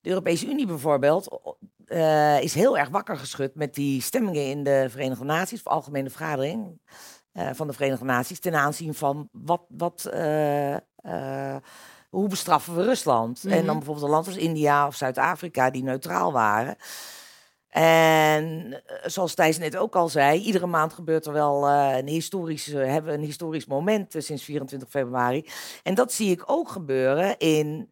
De Europese Unie bijvoorbeeld eh, is heel erg wakker geschud met die stemmingen in de Verenigde Naties, of Algemene Vergadering eh, van de Verenigde Naties, ten aanzien van wat, wat, eh, eh, hoe bestraffen we Rusland? En Mhm. dan bijvoorbeeld een land als India of Zuid-Afrika die neutraal waren. En eh, zoals Thijs net ook al zei, iedere maand gebeurt er wel eh, een historisch, eh, hebben we een historisch moment sinds 24 februari. En dat zie ik ook gebeuren in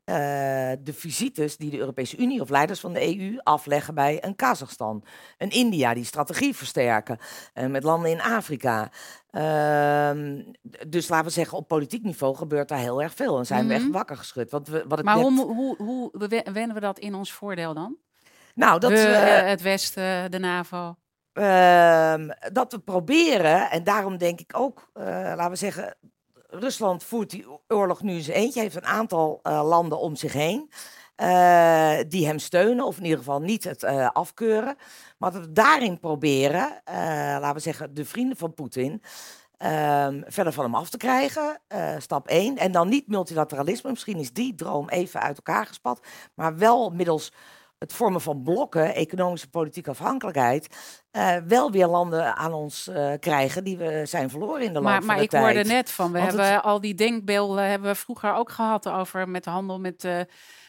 de visites die de Europese Unie of leiders van de EU afleggen bij een Kazachstan, een India die strategie versterken, met landen in Afrika. Ehm, dus laten we zeggen, op politiek niveau gebeurt daar heel erg veel. En zijn we echt Mhm. wakker geschud. We, wat maar net- hoe, hoe, hoe we- wennen we dat in ons voordeel dan? Nou, dat, we, eh, eh, het Westen, de NAVO. Ehm, dat we proberen, en daarom denk ik ook, eh, laten we zeggen, Rusland voert die oorlog nu in zijn eentje, heeft een aantal eh, landen om zich heen. eh, die hem steunen, of in ieder geval niet het eh, afkeuren. Maar dat we daarin proberen, eh, laten we zeggen, de vrienden van Poetin, ehm, verder van hem af te krijgen. Stap 1. En dan niet multilateralisme. Misschien is die droom even uit elkaar gespat. Maar wel middels het vormen van blokken, economische politieke afhankelijkheid, uh, wel weer landen aan ons uh, krijgen die we zijn verloren in de maar, loop maar van de tijd. Maar ik hoorde net van, we Want hebben het... al die denkbeelden hebben we vroeger ook gehad over met de handel met... Uh,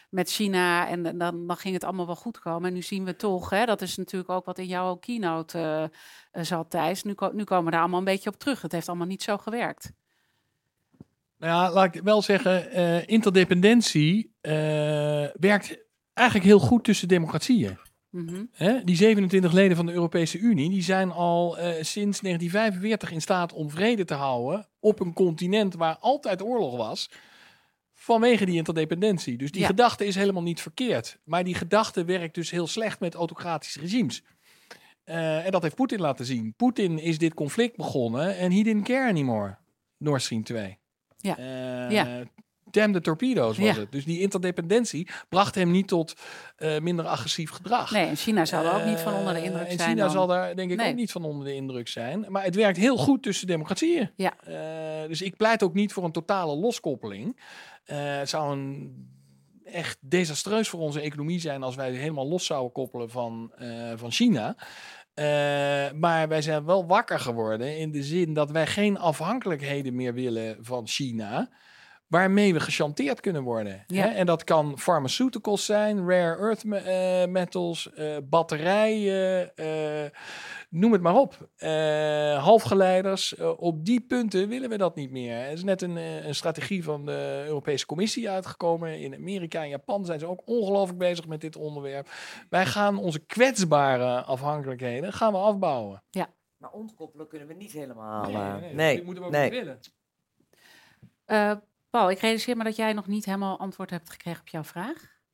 met China en dan, dan ging het allemaal wel goed komen. En nu zien we toch, hè, dat is natuurlijk ook wat in jouw keynote uh, zat, Thijs. Nu, nu komen we daar allemaal een beetje op terug. Het heeft allemaal niet zo gewerkt. Nou ja, laat ik wel zeggen, uh, interdependentie uh, werkt eigenlijk heel goed tussen democratieën. Mm -hmm. Hè? Die 27 leden van de Europese Unie die zijn al uh, sinds 1945 in staat om vrede te houden op een continent waar altijd oorlog was. Vanwege die interdependentie. Dus die ja. gedachte is helemaal niet verkeerd. Maar die gedachte werkt dus heel slecht met autocratische regimes. Uh, en dat heeft Poetin laten zien. Poetin is dit conflict begonnen en he didn't care anymore. Nord Stream 2. Ja. Uh, ja. Damn the torpedoes was Ja. het. Dus die interdependentie bracht hem niet tot uh, minder agressief gedrag. Nee, en China zal er ook niet van onder de indruk Uh, en zijn. China dan. zal daar denk ik Nee. ook niet van onder de indruk zijn. Maar het werkt heel goed tussen democratieën. Ja. Uh, dus ik pleit ook niet voor een totale loskoppeling. Het zou een echt desastreus voor onze economie zijn als wij helemaal los zouden koppelen van, uh, van China. Uh, maar wij zijn wel wakker geworden in de zin dat wij geen afhankelijkheden meer willen van China. Waarmee we gechanteerd kunnen worden. Ja. Hè? En dat kan pharmaceuticals zijn, rare earth me uh, metals, uh, batterijen, uh, noem het maar op. Uh, halfgeleiders. op die punten willen we dat niet meer. Er is net een, een, strategie van de Europese Commissie uitgekomen. In Amerika en Japan zijn ze ook ongelooflijk bezig met dit onderwerp. Wij gaan onze kwetsbare afhankelijkheden gaan we afbouwen. Ja. Maar ontkoppelen kunnen we niet helemaal. Nee, nee, nee, nee, dat moeten we ook nee. niet willen. Uh, Paul, ik realiseer me dat jij nog niet helemaal antwoord hebt gekregen op jouw vraag.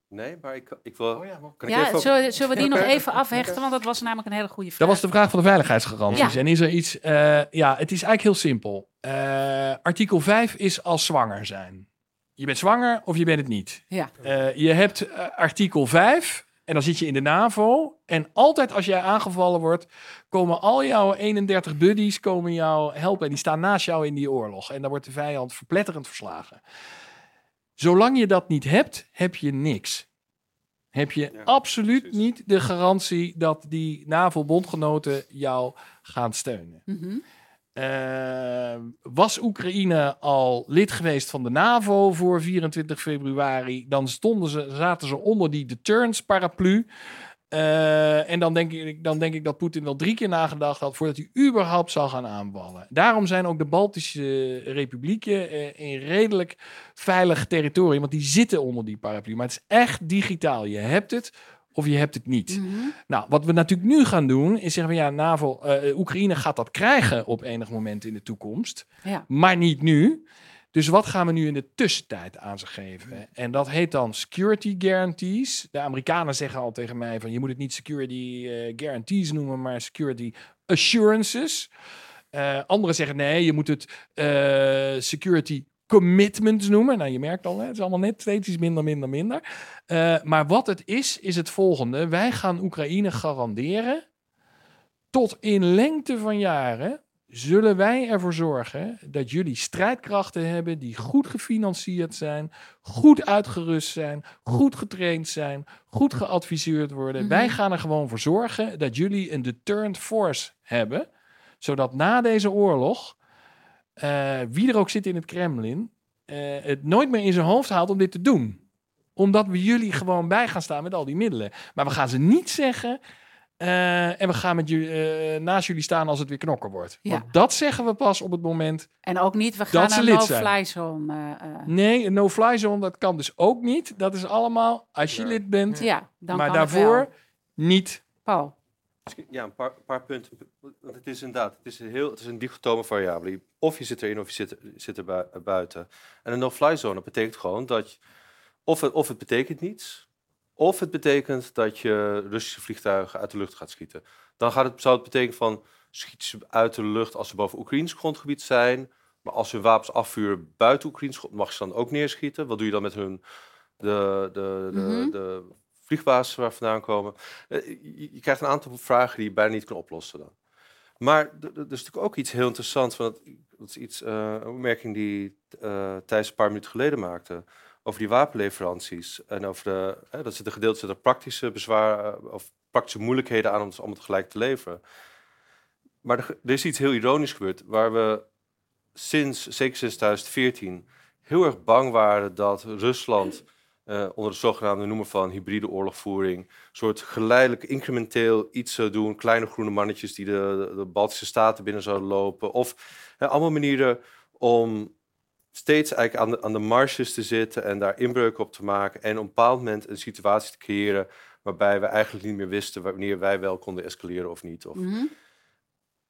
Nee, maar ik, ik wil... Oh ja, maar- kan ik Ja, even... zullen, zullen we die nog even [LAUGHS] afhechten? Want dat was namelijk een hele goede vraag. Dat was de vraag van de veiligheidsgaranties. Ja. En is er iets... eh, ja, het is eigenlijk heel simpel. Eh, artikel 5 is als zwanger zijn. Je bent zwanger of je bent het niet. Ja. Eh, je hebt artikel 5 en dan zit je in de NAVO. En altijd als jij aangevallen wordt, komen al jouw 31 buddies komen jou helpen. En die staan naast jou in die oorlog. En dan wordt de vijand verpletterend verslagen. Zolang je dat niet hebt, heb je niks. Heb je Ja, absoluut precies. niet de garantie dat die NAVO-bondgenoten jou gaan steunen. Mhm. Eh, was Oekraïne al lid geweest van de NAVO voor 24 februari, dan stonden ze, zaten ze onder die deterrence-paraplu. Eh, en dan denk, ik, dan denk ik dat Poetin wel drie keer nagedacht had voordat hij überhaupt zou gaan aanvallen. Daarom zijn ook de Baltische republieken eh, in redelijk veilig territorium, want die zitten onder die paraplu. Maar het is echt digitaal. Je hebt het of je hebt het niet. Mhm. Nou, wat we natuurlijk nu gaan doen, is zeggen we ja, NAVO, eh, Oekraïne gaat dat krijgen op enig moment in de toekomst, Ja. maar niet nu. Dus wat gaan we nu in de tussentijd aan ze geven? En dat heet dan security guarantees. De Amerikanen zeggen al tegen mij van je moet het niet security eh, guarantees noemen, maar security assurances. Eh anderen zeggen nee, je moet het security commitments noemen. Nou, je merkt al, hè, het is allemaal net steeds iets minder, minder, minder. Eh, maar wat het is, is het volgende. Wij gaan Oekraïne garanderen tot in lengte van jaren zullen wij ervoor zorgen dat jullie strijdkrachten hebben die goed gefinancierd zijn, goed uitgerust zijn, goed getraind zijn, goed geadviseerd worden. Mhm. Wij gaan er gewoon voor zorgen dat jullie een deterrent force hebben, zodat na deze oorlog, eh, wie er ook zit in het Kremlin, eh, het nooit meer in zijn hoofd haalt om dit te doen. Omdat we jullie gewoon bij gaan staan met al die middelen. Maar we gaan ze niet zeggen. eh, en we gaan met jullie, eh, naast jullie staan als het weer knokken wordt. Ja. Want dat zeggen we pas op het moment. En ook niet, we gaan zijn. no-fly zone. eh, eh. Nee, een no-fly zone, dat kan dus ook niet. Dat is allemaal als je Ja. lid bent. ja, dan maar kan het daarvoor wel. niet. Paul. Ja, een paar, paar punten. Want het is inderdaad, het is een, heel, het is een dichotome variabele. Of je zit erin of je zit, zit er bui- buiten. En een no-fly zone betekent gewoon dat je, of, het, of het betekent niets, of het betekent dat je Russische vliegtuigen uit de lucht gaat schieten. Dan gaat het, zou het betekenen van schiet ze uit de lucht als ze boven Oekraïns grondgebied zijn. Maar als ze hun wapens afvuren buiten Oekraïns grond, mag ze dan ook neerschieten. Wat doe je dan met hun de, de, de, Mhm. de vliegbasis waar vandaan komen? Eh, je, krijgt een aantal vragen die je bijna niet kan oplossen dan. Maar er is natuurlijk ook iets heel interessants. Van dat, is iets, uh, een opmerking die uh, Thijs een paar minuten geleden maakte. Over die wapenleveranties. En over de, hè, dat zit een gedeelte de praktische bezwaar of praktische moeilijkheden aan om het allemaal tegelijk te leveren. Maar er, er, is iets heel ironisch gebeurd. Waar we sinds, zeker sinds 2014, heel erg bang waren dat Rusland uh, onder de zogenaamde noemer van hybride oorlogvoering, een soort geleidelijk, incrementeel iets zou doen. Kleine groene mannetjes die de, de Baltische Staten binnen zouden lopen. Of uh, allemaal manieren om steeds eigenlijk aan de, aan de marges te zitten en daar inbreuken op te maken. En op een bepaald moment een situatie te creëren waarbij we eigenlijk niet meer wisten wanneer wij wel konden escaleren of niet. Of, mm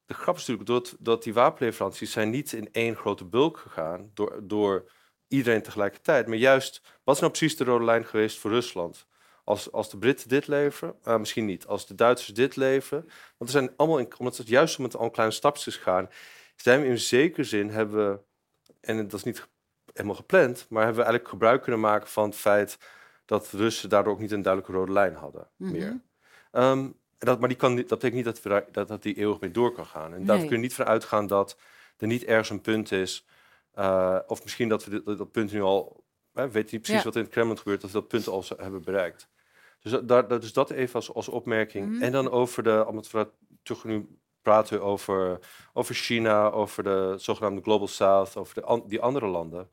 De grap is natuurlijk dat, dat die wapenleveranties zijn niet in één grote bulk gegaan door, door iedereen tegelijkertijd. Maar juist, wat is nou precies de rode lijn geweest voor Rusland? Als, als de Britten dit leveren, uh, misschien niet. Als de Duitsers dit leveren. Want er zijn allemaal, in, omdat het juist om het al kleine stapjes gaan, zijn we in zekere zin hebben we, en dat is niet helemaal gepland, maar hebben we eigenlijk gebruik kunnen maken van het feit dat de Russen daardoor ook niet een duidelijke rode lijn hadden mhm. meer. Ehm, dat, maar die kan, dat betekent niet dat, we, dat, dat die eeuwig mee door kan gaan. En nee. daar kun je niet van uitgaan dat er niet ergens een punt is uh, of misschien dat we dit, dat, punt nu al, hè, weet niet precies wat in het Kremlin gebeurt, dat we dat punt al hebben bereikt. Dus, daar, dus dat even als, als opmerking. Mm -hmm. En dan over de, omdat we terug nu praten over, over China, over de zogenaamde Global South, over de an, die andere landen.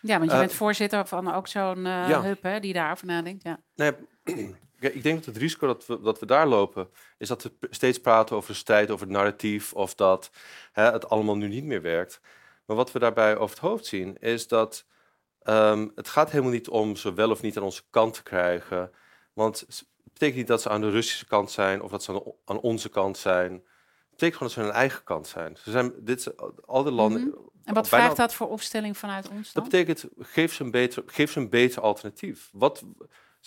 Ja, want je uh, bent voorzitter van ook zo'n uh, ja. hub hè, die daarover nadenkt. Ja. Nee, [CLEARS THROAT] ik denk dat het risico dat we, dat we daar lopen, is dat we steeds praten over de strijd, over het narratief, of dat hè, het allemaal nu niet meer werkt. Maar wat we daarbij over het hoofd zien, is dat um, het gaat helemaal niet om ze wel of niet aan onze kant te krijgen. Want het betekent niet dat ze aan de Russische kant zijn of dat ze aan onze kant zijn. Het betekent gewoon dat ze aan hun eigen kant zijn. Ze zijn dit, al die landen. Mm -hmm. En wat vraagt dat voor opstelling vanuit ons? Dan? Dat betekent, geef ze een beter, geef ze een beter alternatief. Wat,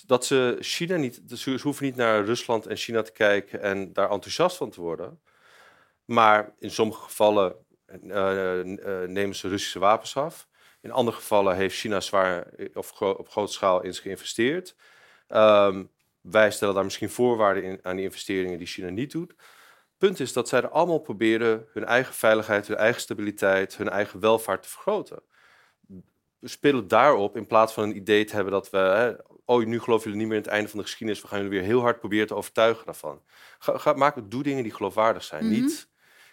dat ze China niet, ze hoeven niet naar Rusland en China te kijken en daar enthousiast van te worden. Maar in sommige gevallen nemen ze Russische wapens af. In andere gevallen heeft China zwaar of gro op grote schaal in geïnvesteerd. Um, wij stellen daar misschien voorwaarden in, aan die investeringen die China niet doet. Punt is dat zij er allemaal proberen hun eigen veiligheid, hun eigen stabiliteit, hun eigen welvaart te vergroten. We spelen daarop in plaats van een idee te hebben dat we, hè, oh nu geloven jullie niet meer in het einde van de geschiedenis, we gaan jullie weer heel hard proberen te overtuigen daarvan. Ga, ga, maak, doe dingen die geloofwaardig zijn. Mm -hmm. Niet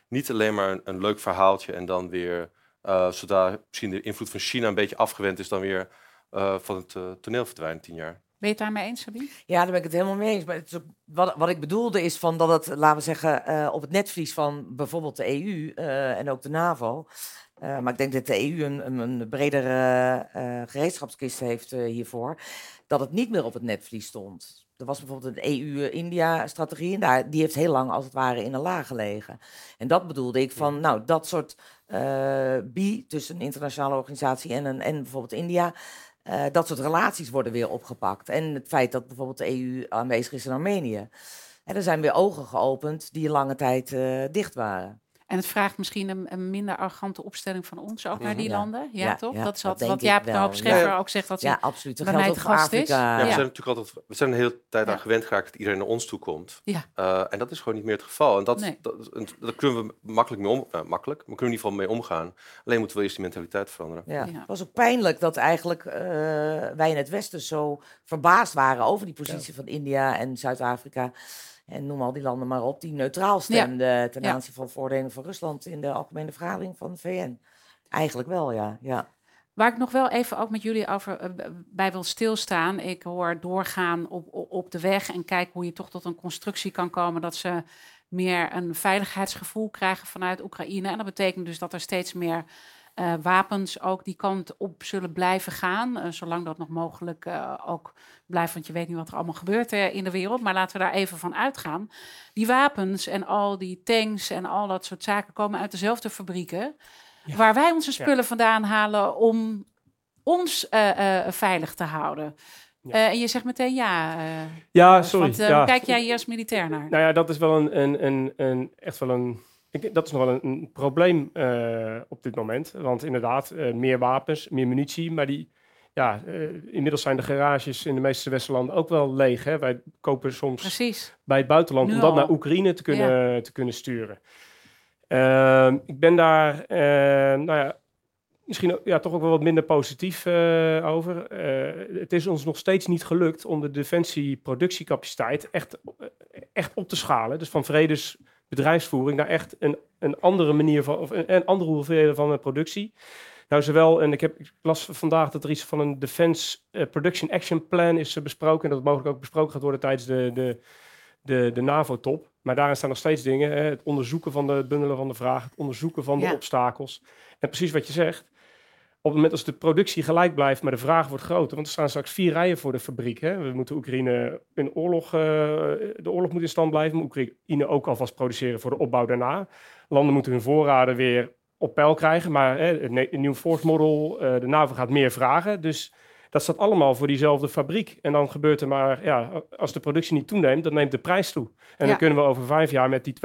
niet alleen maar een, een leuk verhaaltje en dan weer, uh, zodra misschien de invloed van China een beetje afgewend is, dan weer uh, van het uh, toneel verdwijnen tien jaar. Ben je het daarmee eens, Sabine? Ja, daar ben ik het helemaal mee eens. Maar het ook, wat, wat ik bedoelde is van dat het, laten we zeggen, uh, op het netvlies van bijvoorbeeld de EU uh, en ook de NAVO. Uh, maar ik denk dat de EU een, een, een bredere gereedschapskist heeft hiervoor. Dat het niet meer op het netvlies stond. Er was bijvoorbeeld een EU-India-strategie en daar, die heeft heel lang als het ware in een laag gelegen. En dat bedoelde ik van, nou, dat soort uh, bi tussen een internationale organisatie en, een, en bijvoorbeeld India, uh, dat soort relaties worden weer opgepakt. En het feit dat bijvoorbeeld de EU aanwezig is in Armenië. En er zijn weer ogen geopend die lange tijd uh, dicht waren. En het vraagt misschien een, een, minder arrogante opstelling van ons ook naar die landen. Ja, ja toch? dat is wat, wat Jaap de Hoop Scheffer ook zegt. Dat ja, absoluut. Dat geldt ook voor Afrika. Ja, we zijn natuurlijk altijd we zijn een hele tijd aan gewend geraakt dat iedereen naar ons toe komt. Ja. Uh, en dat is gewoon niet meer het geval. En dat, nee. dat, dat, kunnen we makkelijk mee om, uh, makkelijk, maar kunnen we in ieder geval mee omgaan. Alleen moeten we eerst die mentaliteit veranderen. Ja. Het was ook pijnlijk dat eigenlijk uh, wij in het Westen zo verbaasd waren over die positie van India en Zuid-Afrika en noem al die landen maar op, die neutraal stemden ja. ten aanzien van voordelen van Rusland in de algemene vergadering van de VN. Eigenlijk wel, ja. ja. Waar ik nog wel even ook met jullie over uh, bij wil stilstaan. Ik hoor doorgaan op, op de weg en kijk hoe je toch tot een constructie kan komen dat ze meer een veiligheidsgevoel krijgen vanuit Oekraïne. En dat betekent dus dat er steeds meer uh, wapens ook die kant op zullen blijven gaan. Uh, zolang dat nog mogelijk uh, ook blijft. Want je weet niet wat er allemaal gebeurt in de wereld. Maar laten we daar even van uitgaan. Die wapens en al die tanks en al dat soort zaken komen uit dezelfde fabrieken. Ja. Waar wij onze spullen ja. vandaan halen om ons veilig te houden. Ja. Uh, en je zegt meteen ja. Uh, ja, sorry. Want, uh, ja. kijk jij hier als militair naar? Nou ja, dat is wel een, een, een, een echt wel een ik, dat is nog wel een, een probleem uh, op dit moment. Want inderdaad, uh, meer wapens, meer munitie. Maar die, ja, uh, inmiddels zijn de garages in de meeste Westerlanden ook wel leeg. Hè? Wij kopen soms Precies. bij het buitenland nu om dat al. naar Oekraïne te kunnen, ja. te kunnen sturen. Ehm, ik ben daar, nou ja, misschien ja, toch ook wel wat minder positief over. Het is ons nog steeds niet gelukt om de defensieproductiecapaciteit echt, echt op te schalen. Dus van vredesbedrijfsvoering naar echt een, een andere manier van, of een, een andere hoeveelheid van productie. Nou, zowel, en ik, heb, ik las vandaag dat er iets van een Defense Production Action Plan is besproken. En dat het mogelijk ook besproken gaat worden tijdens de, de, de, de NAVO-top. Maar daarin staan nog steeds dingen. Hè? Het onderzoeken van de bundelen van de vraag, het onderzoeken van de obstakels. En precies wat je zegt. Op het moment als de productie gelijk blijft, maar de vraag wordt groter. Want er staan straks vier rijen voor de fabriek. Hè? We moeten Oekraïne in oorlog, uh, de oorlog moet in stand blijven. Maar Oekraïne ook alvast produceren voor de opbouw daarna. Landen moeten hun voorraden weer op peil krijgen. Maar hè, het nieuw force model, uh, de NAVO gaat meer vragen. Dus dat staat allemaal voor diezelfde fabriek. En dan gebeurt er maar, ja, als de productie niet toeneemt, dan neemt de prijs toe. En dan kunnen we over vijf jaar met die 2%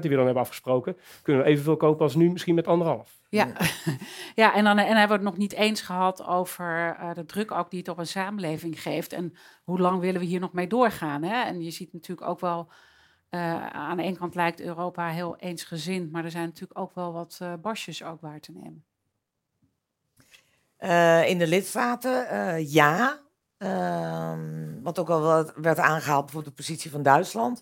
die we dan hebben afgesproken, kunnen we evenveel kopen als nu, misschien met anderhalf. Ja, [LAUGHS] ja en, dan, en hebben we het nog niet eens gehad over uh, de druk ook die het op een samenleving geeft. En hoe lang willen we hier nog mee doorgaan? Hè? En je ziet natuurlijk ook wel, uh, aan de ene kant lijkt Europa heel eensgezind, maar er zijn natuurlijk ook wel wat uh, basjes ook waar te nemen. Uh, in de lidstaten, uh, ja. Uh, wat ook al werd aangehaald, bijvoorbeeld de positie van Duitsland.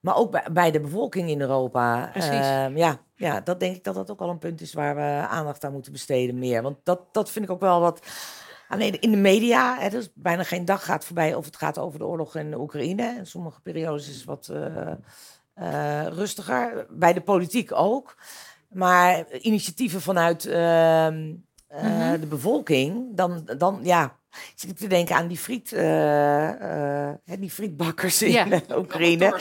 Maar ook bij, bij de bevolking in Europa. Ehm, ja, ja, dat denk ik dat dat ook wel een punt is waar we aandacht aan moeten besteden meer. Want dat, dat vind ik ook wel wat... Alleen in de media, hè, dus bijna geen dag gaat voorbij of het gaat over de oorlog in Oekraïne. In sommige periodes is het wat uh, rustiger. Bij de politiek ook. Maar initiatieven vanuit ehm, uh, de bevolking, dan, dan ja, zit ik te denken aan die, friet, uh, die frietbakkers in ja. Oekraïne.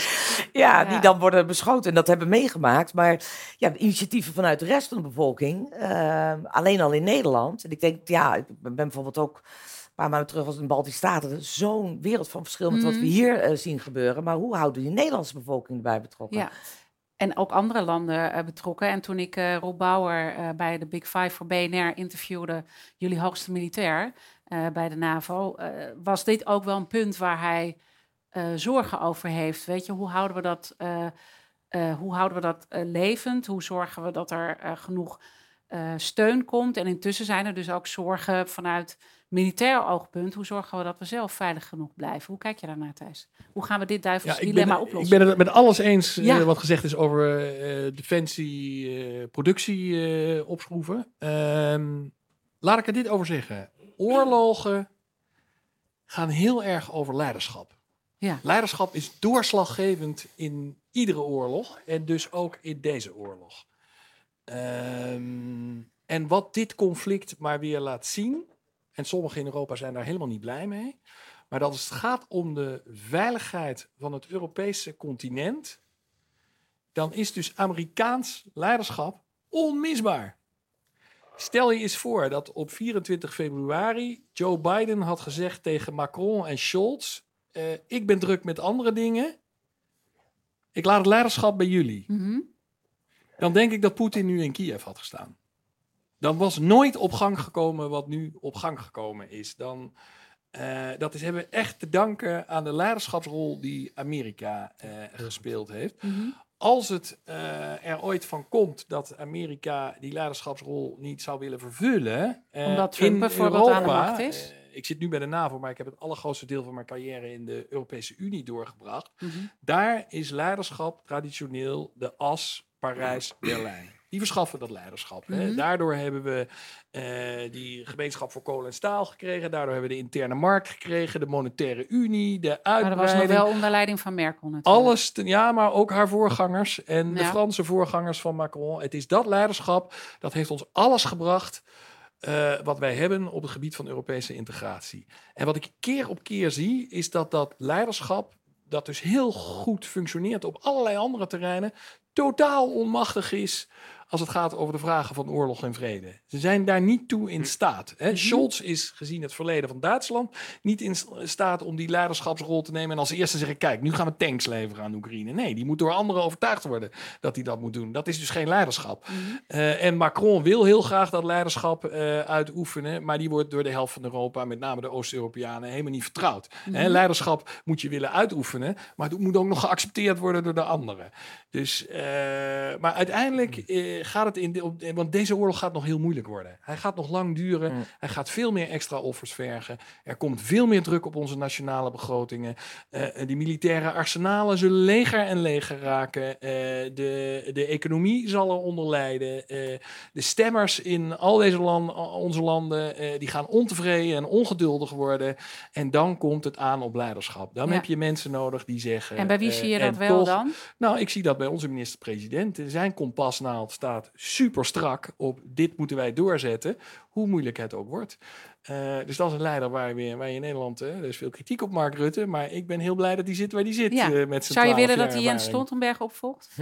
Ja, die dan worden beschoten en dat hebben meegemaakt. Maar ja, initiatieven vanuit de rest van de bevolking, alleen al in Nederland. En ik denk, ja, ik ben bijvoorbeeld ook een paar maanden terug was in de Baltische Staten. Zo'n wereld van verschil met wat we mhm. hier zien gebeuren. Maar hoe houden die Nederlandse bevolking erbij betrokken? Ja. En ook andere landen uh, betrokken. En toen ik uh, Rob Bauer uh, bij de Big Five voor BNR interviewde, jullie hoogste militair bij de NAVO, was dit ook wel een punt waar hij zorgen over heeft. Weet je, hoe houden we dat, hoe houden we dat levend? Hoe zorgen we dat er genoeg steun komt? En intussen zijn er dus ook zorgen vanuit militair oogpunt, hoe zorgen we dat we zelf veilig genoeg blijven? Hoe kijk je daarnaar, Thijs? Hoe gaan we dit duivels ja, dilemma ben, oplossen? Ik ben het met alles eens uh, wat gezegd is over uh, defensie, uh, productie opschroeven. Ehm, laat ik er dit over zeggen. Oorlogen gaan heel erg over leiderschap. Ja. Leiderschap is doorslaggevend in iedere oorlog en dus ook in deze oorlog. Um, en wat dit conflict maar weer laat zien, en sommigen in Europa zijn daar helemaal niet blij mee. Maar dat het gaat om de veiligheid van het Europese continent, dan is dus Amerikaans leiderschap onmisbaar. Stel je eens voor dat op 24 februari Joe Biden had gezegd tegen Macron en Scholz: uh, Ik ben druk met andere dingen. Ik laat het leiderschap bij jullie. Mhm. Dan denk ik dat Poetin nu in Kiev had gestaan dan was nooit op gang gekomen wat nu op gang gekomen is. Dan, uh, dat is, hebben we echt te danken aan de leiderschapsrol die Amerika uh, gespeeld heeft. Mhm. Als het uh, er ooit van komt dat Amerika die leiderschapsrol niet zou willen vervullen. Omdat Trump bijvoorbeeld aan de macht is. ik zit nu bij de NAVO, maar ik heb het allergrootste deel van mijn carrière in de Europese Unie doorgebracht. Mhm. Daar is leiderschap traditioneel de as Parijs-Berlijn die verschaffen dat leiderschap. Mhm. Daardoor hebben we uh, die gemeenschap voor kolen en staal gekregen. Daardoor hebben we de interne markt gekregen, de monetaire unie, de uitbreiding. Maar dat was nog wel onder leiding van Merkel natuurlijk. Alles, ja, maar ook haar voorgangers en de Franse voorgangers van Macron. Het is dat leiderschap, dat heeft ons alles gebracht... Uh, wat wij hebben op het gebied van Europese integratie. En wat ik keer op keer zie, is dat dat leiderschap, dat dus heel goed functioneert op allerlei andere terreinen, totaal onmachtig is als het gaat over de vragen van oorlog en vrede. Ze zijn daar niet toe in hm. staat. Hè? Mhm. Scholz is gezien het verleden van Duitsland niet in staat om die leiderschapsrol te nemen en als eerste zeggen: kijk, nu gaan we tanks leveren aan Oekraïne. Nee, die moet door anderen overtuigd worden dat hij dat moet doen. Dat is dus geen leiderschap. Mhm. Eh, en Macron wil heel graag dat leiderschap uh, uitoefenen, maar die wordt door de helft van Europa, met name de Oost-Europeanen, helemaal niet vertrouwd. Hè? Mhm. Leiderschap moet je willen uitoefenen, maar het moet ook nog geaccepteerd worden door de anderen. Dus, uh, maar uiteindelijk gaat het in, de, want deze oorlog gaat nog heel moeilijk worden. Hij gaat nog lang duren. Mm. Hij gaat veel meer extra offers vergen. Er komt veel meer druk op onze nationale begrotingen. Uh, die militaire arsenalen zullen leger en leger raken. Uh, de, de economie zal eronder lijden. Uh, de stemmers in al deze landen, onze landen, die gaan ontevreden en ongeduldig worden. En dan komt het aan op leiderschap. Dan heb je mensen nodig die zeggen. En bij wie zie je dat wel dan? Nou, ik zie dat bij onze minister-president. Zijn kompasnaald staat super strak op dit moeten wij doorzetten, hoe moeilijk het ook wordt. Uh, dus dat is een leider waar, weer, waar je in Nederland, uh, er is veel kritiek op Mark Rutte, maar ik ben heel blij dat hij zit waar hij zit. Ja. Uh, met Zou je willen dat hij Jens Stoltenberg opvolgt? [LAUGHS]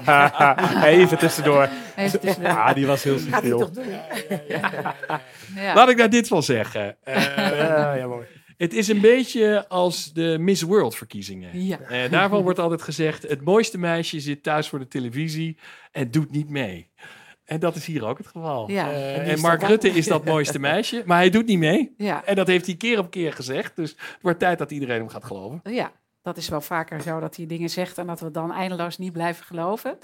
[LAUGHS] Even tussendoor. Even tussendoor. Ja, die was heel subtiel. Laat ik daar dit van zeggen. ja, mooi. Het is een beetje als de Miss World verkiezingen. Ja. Uh, daarvan wordt altijd gezegd: het mooiste meisje zit thuis voor de televisie en doet niet mee. En dat is hier ook het geval. Ja, uh, en Mark Rutte is dat mooiste meisje, maar hij doet niet mee. Ja. En dat heeft hij keer op keer gezegd. Dus het wordt tijd dat iedereen hem gaat geloven. Ja, dat is wel vaker zo dat hij dingen zegt en dat we dan eindeloos niet blijven geloven. Um,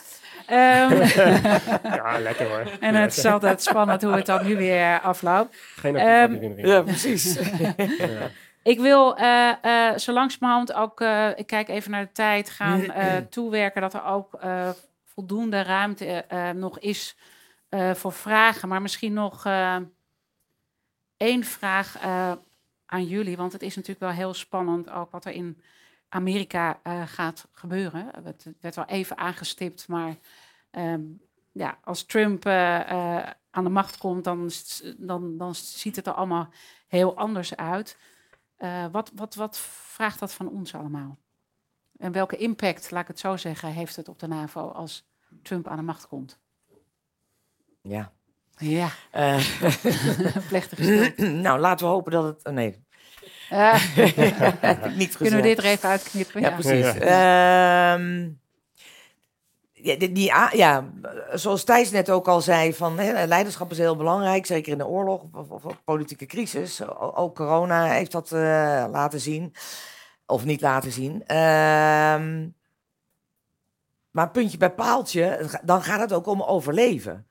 [LAUGHS] ja, lekker hoor. [LAUGHS] En het is altijd spannend hoe het dan nu weer afloopt. Geen um, Ja, precies. [LAUGHS] ja. Ik wil uh, uh, zo langzamerhand ook, uh, ik kijk even naar de tijd, gaan toewerken dat er ook voldoende ruimte nog is voor vragen. Maar misschien nog één vraag aan jullie, want het is natuurlijk wel heel spannend ook wat er in Amerika gaat gebeuren. Het werd wel even aangestipt, maar um, ja, als Trump aan de macht komt, dan, dan, dan ziet het er allemaal heel anders uit. Wat, wat, wat vraagt dat van ons allemaal? En welke impact, laat ik het zo zeggen, heeft het op de NAVO als Trump aan de macht komt? Ja. Ja. [LAUGHS] Uh. Plechtig [LAUGHS] nou, laten we hopen dat het. Nee. Uh. [LAUGHS] niet Kunnen we dit er even uitknippen? Ja, ja. precies. Ja. Uh, ja, die, ja, zoals Thijs net ook al zei, van, hè, leiderschap is heel belangrijk, zeker in de oorlog of, of, politieke crisis. ook corona heeft dat uh, laten zien, of niet laten zien. Ehm, maar puntje bij paaltje, dan gaat het ook om overleven.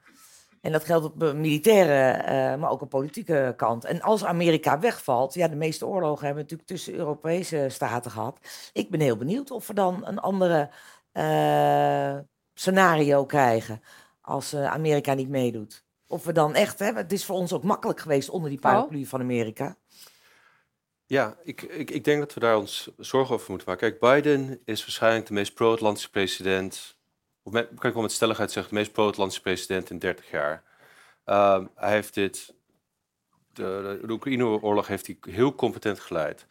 En dat geldt op de militaire, uh, maar ook op politieke kant. En als Amerika wegvalt, ja, de meeste oorlogen hebben we natuurlijk tussen Europese staten gehad. Ik ben heel benieuwd of we dan een andere uh, scenario krijgen als uh, Amerika niet meedoet. Of we dan echt, hè, het is voor ons ook makkelijk geweest onder die paraplu van Amerika. Ja, ik, ik, ik denk dat we daar ons zorgen over moeten maken. Kijk, Biden is waarschijnlijk de meest pro-Atlantische president, of kan ik wel met stelligheid zeggen, de meest pro-Atlantische president in 30 jaar. Uh, hij heeft dit, de, de Oekraïne-oorlog heeft hij heel competent geleid.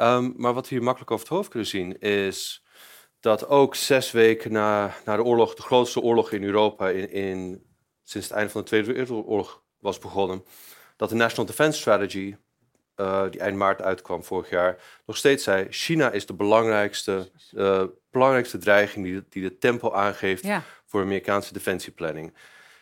Um, maar wat we hier makkelijk over het hoofd kunnen zien is dat ook zes weken na, na de oorlog, de grootste oorlog in Europa in, in, sinds het einde van de Tweede Wereldoorlog was begonnen, dat de National Defense Strategy, uh, die eind maart uitkwam vorig jaar, nog steeds zei: China is de belangrijkste, uh, belangrijkste dreiging die, die de tempo aangeeft voor Amerikaanse defensieplanning.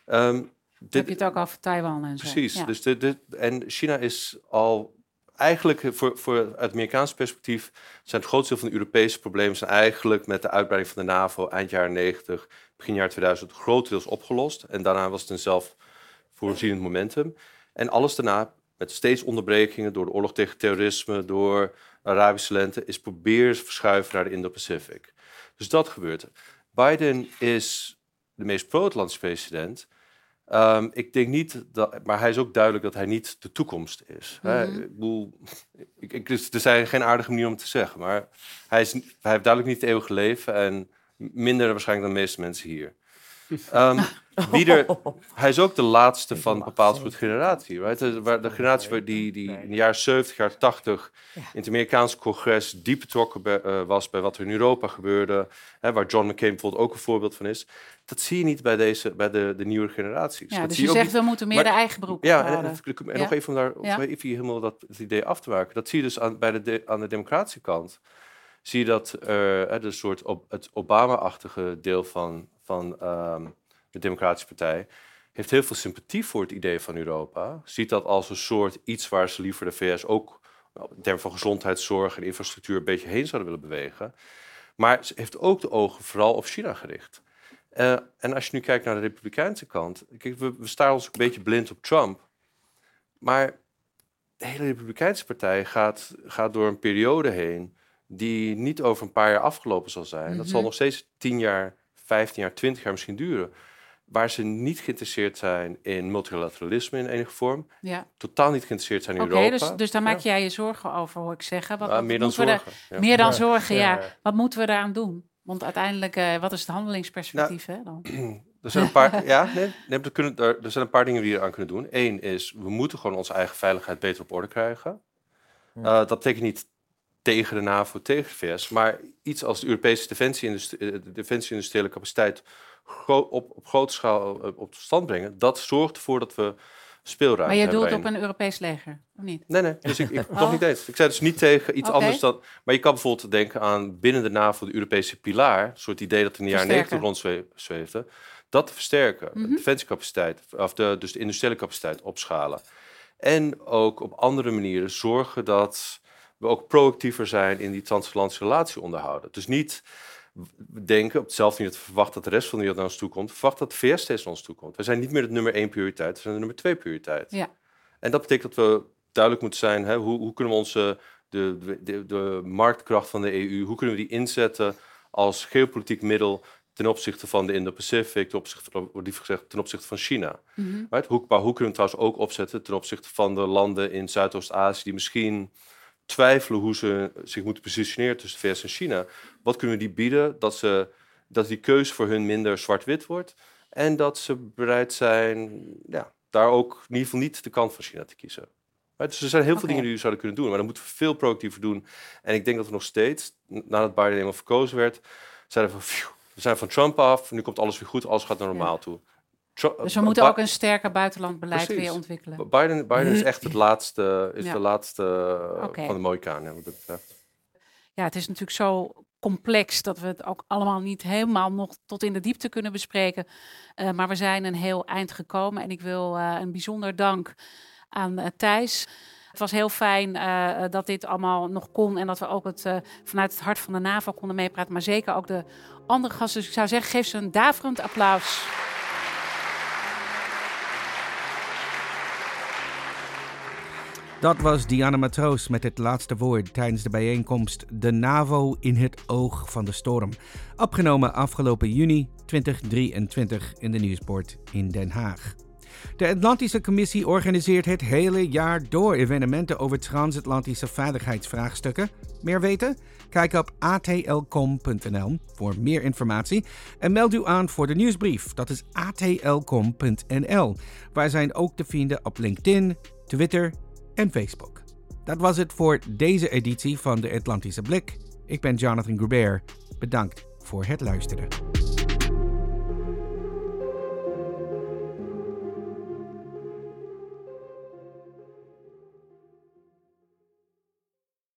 Um, dit, Heb je het ook over Taiwan en zo? Precies. Dus dit, dit, en China is al eigenlijk voor, voor uit het Amerikaanse perspectief zijn het grootste deel van de Europese problemen zijn eigenlijk met de uitbreiding van de NAVO eind jaren 90, begin jaar 2000 grotendeels opgelost. En daarna was het een zelfvoorzienend momentum. En alles daarna, met steeds onderbrekingen door de oorlog tegen terrorisme, door de Arabische lente, is proberen verschuiven naar de Indo-Pacific. Dus dat gebeurt. Biden is de meest pro-Atlantische president. Um, ik denk niet dat, maar hij is ook duidelijk dat hij niet de toekomst is. Mm -hmm. ik bedoel, ik, ik, dus, er zijn geen aardige manier om te zeggen, maar hij, is, hij heeft duidelijk niet het eeuwige leven en minder waarschijnlijk dan de meeste mensen hier. Um, [LAUGHS] wie er, [LAUGHS] hij is ook de laatste van een bepaald soort generatie. Right? De, waar de generatie die, die in de jaren 70, jaren 80 in het Amerikaanse congres diep betrokken eh, was bij wat er in Europa gebeurde. Hè, waar John McCain bijvoorbeeld ook een voorbeeld van is. Dat zie je niet bij, deze, bij de, de nieuwe generaties. Ja, dat dus zie je, zegt we moeten meer de eigen beroep Ja, en, en, nog even om daar even helemaal dat het idee af te maken. Dat zie je dus aan, bij de, aan de democratische kant. Zie je dat uh, een soort op, het Obama-achtige deel van, van um, de Democratische Partij, heeft heel veel sympathie voor het idee van Europa. Ziet dat als een soort iets waar ze liever de VS ook nou, in termen van gezondheidszorg en infrastructuur een beetje heen zouden willen bewegen. Maar ze heeft ook de ogen vooral op China gericht. Uh, en als je nu kijkt naar de Republikeinse kant, we, we staren ons een beetje blind op Trump. Maar de hele Republikeinse partij gaat, gaat door een periode heen die niet over een paar jaar afgelopen zal zijn. Dat zal mhm. nog steeds 10 jaar, 15 jaar, 20 jaar misschien duren waar ze niet geïnteresseerd zijn in multilateralisme in enige vorm. Ja. Totaal niet geïnteresseerd zijn in okay, Europa. Dus, dus daar maak jij je zorgen over, hoor ik zeggen. Wat, meer dan zorgen. ja. Meer dan zorgen, ja. Wat moeten we daaraan doen? Want uiteindelijk, uh, wat is het handelingsperspectief nou, hè, dan? [CLEARS THROAT] Er zijn een paar, [LAUGHS] ja, nee, nee, er, kunnen, er, er, zijn een paar dingen die we aan kunnen doen. Eén is, we moeten gewoon onze eigen veiligheid beter op orde krijgen. Uh, dat betekent niet tegen de NAVO, tegen de VS, maar iets als de Europese defensie-industriële defensie capaciteit op, op grote schaal eh, op stand brengen, dat zorgt ervoor dat we speelruimte Maar je doelt op een Europees leger, of niet? Nee, nee, dus ik, ik [LAUGHS] nog niet eens. Ik zei dus niet tegen iets anders dan... Maar je kan bijvoorbeeld denken aan binnen de NAVO de Europese pilaar, een soort idee dat in de jaren 90 rondzweefde, dat te versterken, de mhm. defensiecapaciteit, of de, dus de industriële capaciteit opschalen. En ook op andere manieren zorgen dat we ook proactiever zijn in die transatlantische relatie onderhouden. Dus niet denken, op hetzelfde manier verwachten dat de rest van de wereld naar ons toe komt, verwacht dat de VS steeds naar ons toe komt. We zijn niet meer het nummer één prioriteit, we zijn de nummer twee prioriteit. Ja. En dat betekent dat we duidelijk moeten zijn, hè, hoe, hoe kunnen we onze, de, de, de, marktkracht van de EU, hoe kunnen we die inzetten als geopolitiek middel ten opzichte van de Indo-Pacific, ten opzichte, liever gezegd, ten opzichte van China. Mm right? hoe, maar hoe kunnen we het trouwens ook opzetten ten opzichte van de landen in Zuidoost-Azië die misschien twijfelen hoe ze zich moeten positioneren tussen de VS en China. Wat kunnen we die bieden? Dat, ze, dat die keuze voor hun minder zwart-wit wordt. En dat ze bereid zijn ja, daar ook in ieder geval niet de kant van China te kiezen. Dus er zijn heel veel dingen die we zouden kunnen doen, maar dan moeten we veel proactiever doen. En ik denk dat we nog steeds, nadat Biden eenmaal verkozen werd, zeiden van, we zijn van Trump af, nu komt alles weer goed, alles gaat naar normaal toe dus we moeten ook een sterker buitenlandbeleid weer ontwikkelen. Biden, Biden is echt het [CLEARS THROAT] laatste, is de laatste van de mooie kaan, wat dat betreft. Ja, het is natuurlijk zo complex dat we het ook allemaal niet helemaal nog tot in de diepte kunnen bespreken. Uh, maar we zijn een heel eind gekomen en ik wil uh, een bijzonder dank aan uh, Thijs. Het was heel fijn dat dit allemaal nog kon en dat we ook het, vanuit het hart van de NAVO konden meepraten. Maar zeker ook de andere gasten. Dus ik zou zeggen, geef ze een daverend applaus. Dat was Diana Matroos met het laatste woord tijdens de bijeenkomst De NAVO in het oog van de storm. Opgenomen afgelopen juni 2023 in de Nieuwsport in Den Haag. De Atlantische Commissie organiseert het hele jaar door evenementen over transatlantische veiligheidsvraagstukken. Meer weten? Kijk op atlcom.nl voor meer informatie en meld u aan voor de nieuwsbrief. Dat is atlcom.nl. Wij zijn ook te vinden op LinkedIn, Twitter en Facebook. Dat was het voor deze editie van de Atlantische Blik. Ik ben Jonathan Grubert. Bedankt voor het luisteren.